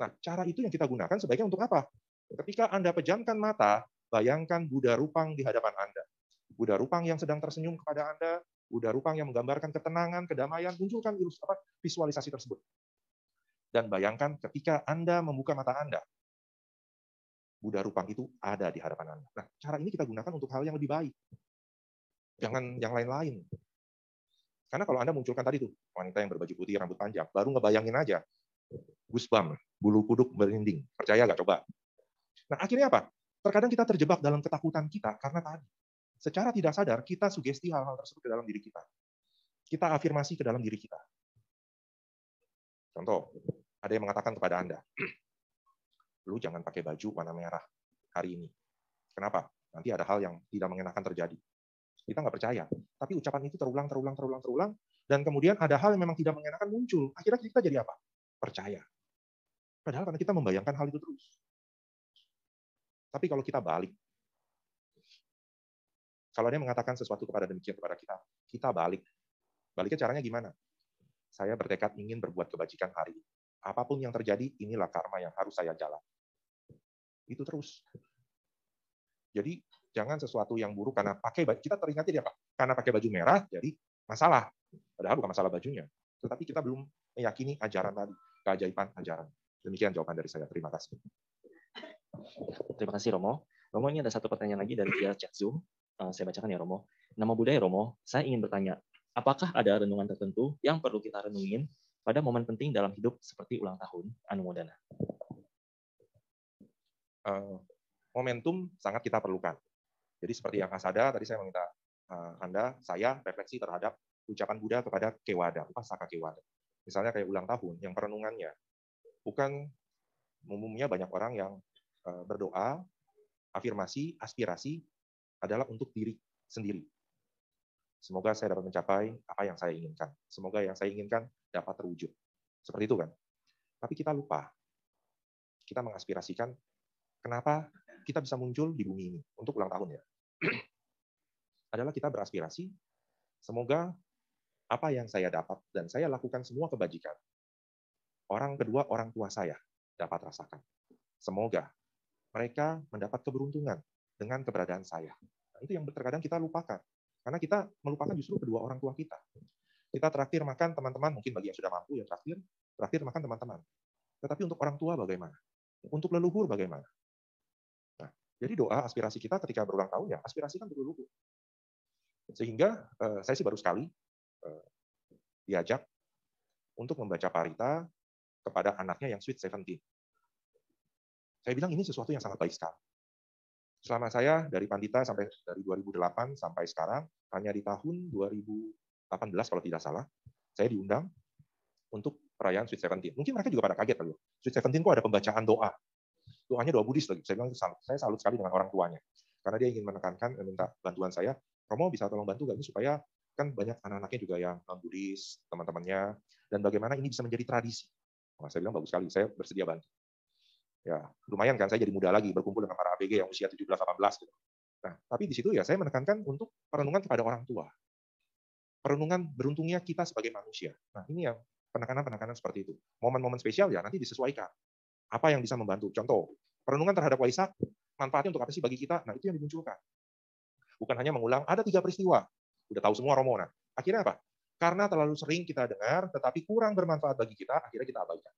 Nah, cara itu yang kita gunakan sebaiknya untuk apa? Ketika Anda pejamkan mata, bayangkan Buddha Rupang di hadapan Anda. Buddha Rupang yang sedang tersenyum kepada Anda, Buddha Rupang yang menggambarkan ketenangan, kedamaian, munculkan visualisasi tersebut. Dan bayangkan ketika Anda membuka mata Anda, Buddha Rupang itu ada di hadapan Anda. Nah, cara ini kita gunakan untuk hal yang lebih baik. Jangan yang lain-lain. Karena kalau Anda munculkan tadi tuh, wanita yang berbaju putih, rambut panjang, baru ngebayangin aja. Gusbam, bulu kuduk merinding. Percaya nggak coba? Nah, akhirnya apa? Terkadang kita terjebak dalam ketakutan kita karena tadi. Secara tidak sadar, kita sugesti hal-hal tersebut ke dalam diri kita. Kita afirmasi ke dalam diri kita. Contoh, ada yang mengatakan kepada Anda, lu jangan pakai baju warna merah hari ini. Kenapa? Nanti ada hal yang tidak mengenakan terjadi. Kita nggak percaya. Tapi ucapan itu terulang, terulang, terulang, terulang. Dan kemudian ada hal yang memang tidak mengenakan muncul. Akhirnya kita jadi apa? Percaya. Padahal karena kita membayangkan hal itu terus. Tapi kalau kita balik, kalau dia mengatakan sesuatu kepada demikian kepada kita, kita balik. Baliknya caranya gimana? Saya bertekad ingin berbuat kebajikan hari ini apa pun yang terjadi, inilah karma yang harus saya jalan. Itu terus. Jadi Jangan sesuatu yang buruk karena pakai kita teringat dia? Karena pakai baju merah jadi masalah. Padahal bukan masalah bajunya. Tetapi kita belum meyakini ajaran tadi, keajaiban ajaran. Demikian jawaban dari saya. Terima kasih. Terima kasih Romo. Romo ini ada satu pertanyaan lagi dari via chat Zoom. Uh, saya bacakan ya Romo. Nama budaya Romo, saya ingin bertanya, apakah ada renungan tertentu yang perlu kita renungin pada momen penting dalam hidup seperti ulang tahun Anumodana? Uh, momentum sangat kita perlukan. Jadi seperti yang Asada tadi saya meminta uh, Anda, saya refleksi terhadap ucapan Buddha kepada Kewada, Upasaka Kewada. Misalnya kayak ulang tahun, yang perenungannya bukan umumnya banyak orang yang uh, berdoa, afirmasi, aspirasi adalah untuk diri sendiri. Semoga saya dapat mencapai apa yang saya inginkan. Semoga yang saya inginkan dapat terwujud. Seperti itu kan. Tapi kita lupa. Kita mengaspirasikan kenapa kita bisa muncul di bumi ini untuk ulang tahun ya. Adalah kita beraspirasi semoga apa yang saya dapat dan saya lakukan semua kebajikan. Orang kedua, orang tua saya dapat rasakan. Semoga mereka mendapat keberuntungan dengan keberadaan saya. Nah, itu yang terkadang kita lupakan. Karena kita melupakan justru kedua orang tua kita. Kita terakhir makan teman-teman, mungkin bagi yang sudah mampu ya terakhir, terakhir makan teman-teman. Tetapi untuk orang tua bagaimana? Untuk leluhur bagaimana? Nah, jadi doa aspirasi kita ketika berulang tahun ya aspirasikan berleluhur. Sehingga eh, saya sih baru sekali eh, diajak untuk membaca parita kepada anaknya yang sweet seventeen. Saya bilang ini sesuatu yang sangat baik sekali selama saya dari Pandita sampai dari 2008 sampai sekarang, hanya di tahun 2018 kalau tidak salah, saya diundang untuk perayaan Sweet Seventeen. Mungkin mereka juga pada kaget kali. Ya. Sweet Seventeen kok ada pembacaan doa. Doanya doa Buddhis lagi. Saya bilang saya salut sekali dengan orang tuanya. Karena dia ingin menekankan, minta bantuan saya. Romo bisa tolong bantu gak ini supaya kan banyak anak-anaknya juga yang non Buddhis, teman-temannya, dan bagaimana ini bisa menjadi tradisi. Nah, saya bilang bagus sekali, saya bersedia bantu ya lumayan kan saya jadi muda lagi berkumpul dengan para ABG yang usia 17-18 gitu. Nah, tapi di situ ya saya menekankan untuk perenungan kepada orang tua. Perenungan beruntungnya kita sebagai manusia. Nah, ini yang penekanan-penekanan seperti itu. Momen-momen spesial ya nanti disesuaikan. Apa yang bisa membantu? Contoh, perenungan terhadap Waisak, manfaatnya untuk apa sih bagi kita? Nah, itu yang dimunculkan. Bukan hanya mengulang, ada tiga peristiwa. Udah tahu semua Romo. Nah, akhirnya apa? Karena terlalu sering kita dengar, tetapi kurang bermanfaat bagi kita, akhirnya kita abaikan.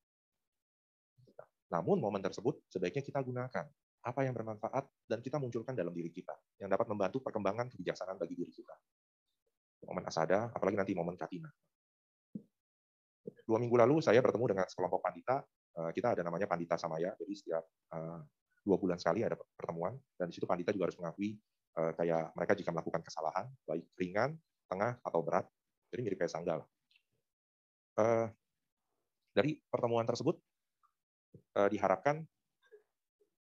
Namun momen tersebut sebaiknya kita gunakan apa yang bermanfaat dan kita munculkan dalam diri kita yang dapat membantu perkembangan kebijaksanaan bagi diri kita. Momen asada, apalagi nanti momen katina. Dua minggu lalu saya bertemu dengan sekelompok pandita. Eh, kita ada namanya pandita samaya, jadi setiap eh, dua bulan sekali ada pertemuan dan di situ pandita juga harus mengakui eh, kayak mereka jika melakukan kesalahan baik ringan, tengah atau berat, jadi mirip kayak sanggal. Dari pertemuan tersebut diharapkan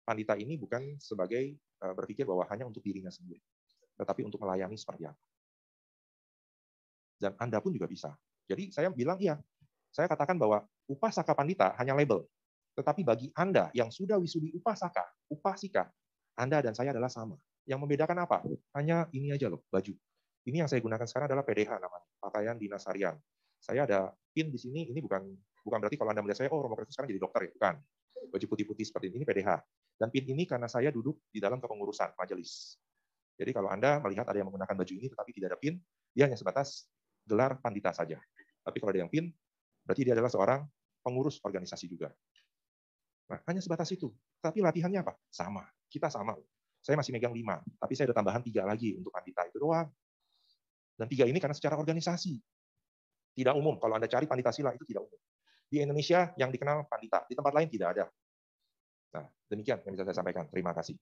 pandita ini bukan sebagai berpikir bahwa hanya untuk dirinya sendiri, tetapi untuk melayani seperti apa. Dan Anda pun juga bisa. Jadi saya bilang iya, saya katakan bahwa upasaka pandita hanya label. Tetapi bagi Anda yang sudah wisudi upasaka, upasika, Anda dan saya adalah sama. Yang membedakan apa? Hanya ini aja loh, baju. Ini yang saya gunakan sekarang adalah PDH namanya, pakaian dinas harian. Saya ada pin di sini, ini bukan bukan berarti kalau Anda melihat saya, oh Romo sekarang jadi dokter ya, bukan baju putih-putih seperti ini PDH. Dan PIN ini karena saya duduk di dalam kepengurusan majelis. Jadi kalau Anda melihat ada yang menggunakan baju ini tetapi tidak ada PIN, dia hanya sebatas gelar pandita saja. Tapi kalau ada yang PIN, berarti dia adalah seorang pengurus organisasi juga. Nah, hanya sebatas itu. Tapi latihannya apa? Sama. Kita sama. Saya masih megang lima, tapi saya ada tambahan tiga lagi untuk pandita itu doang. Dan tiga ini karena secara organisasi. Tidak umum. Kalau Anda cari pandita sila itu tidak umum. Di Indonesia yang dikenal pandita, di tempat lain tidak ada. Nah, demikian yang bisa saya sampaikan. Terima kasih.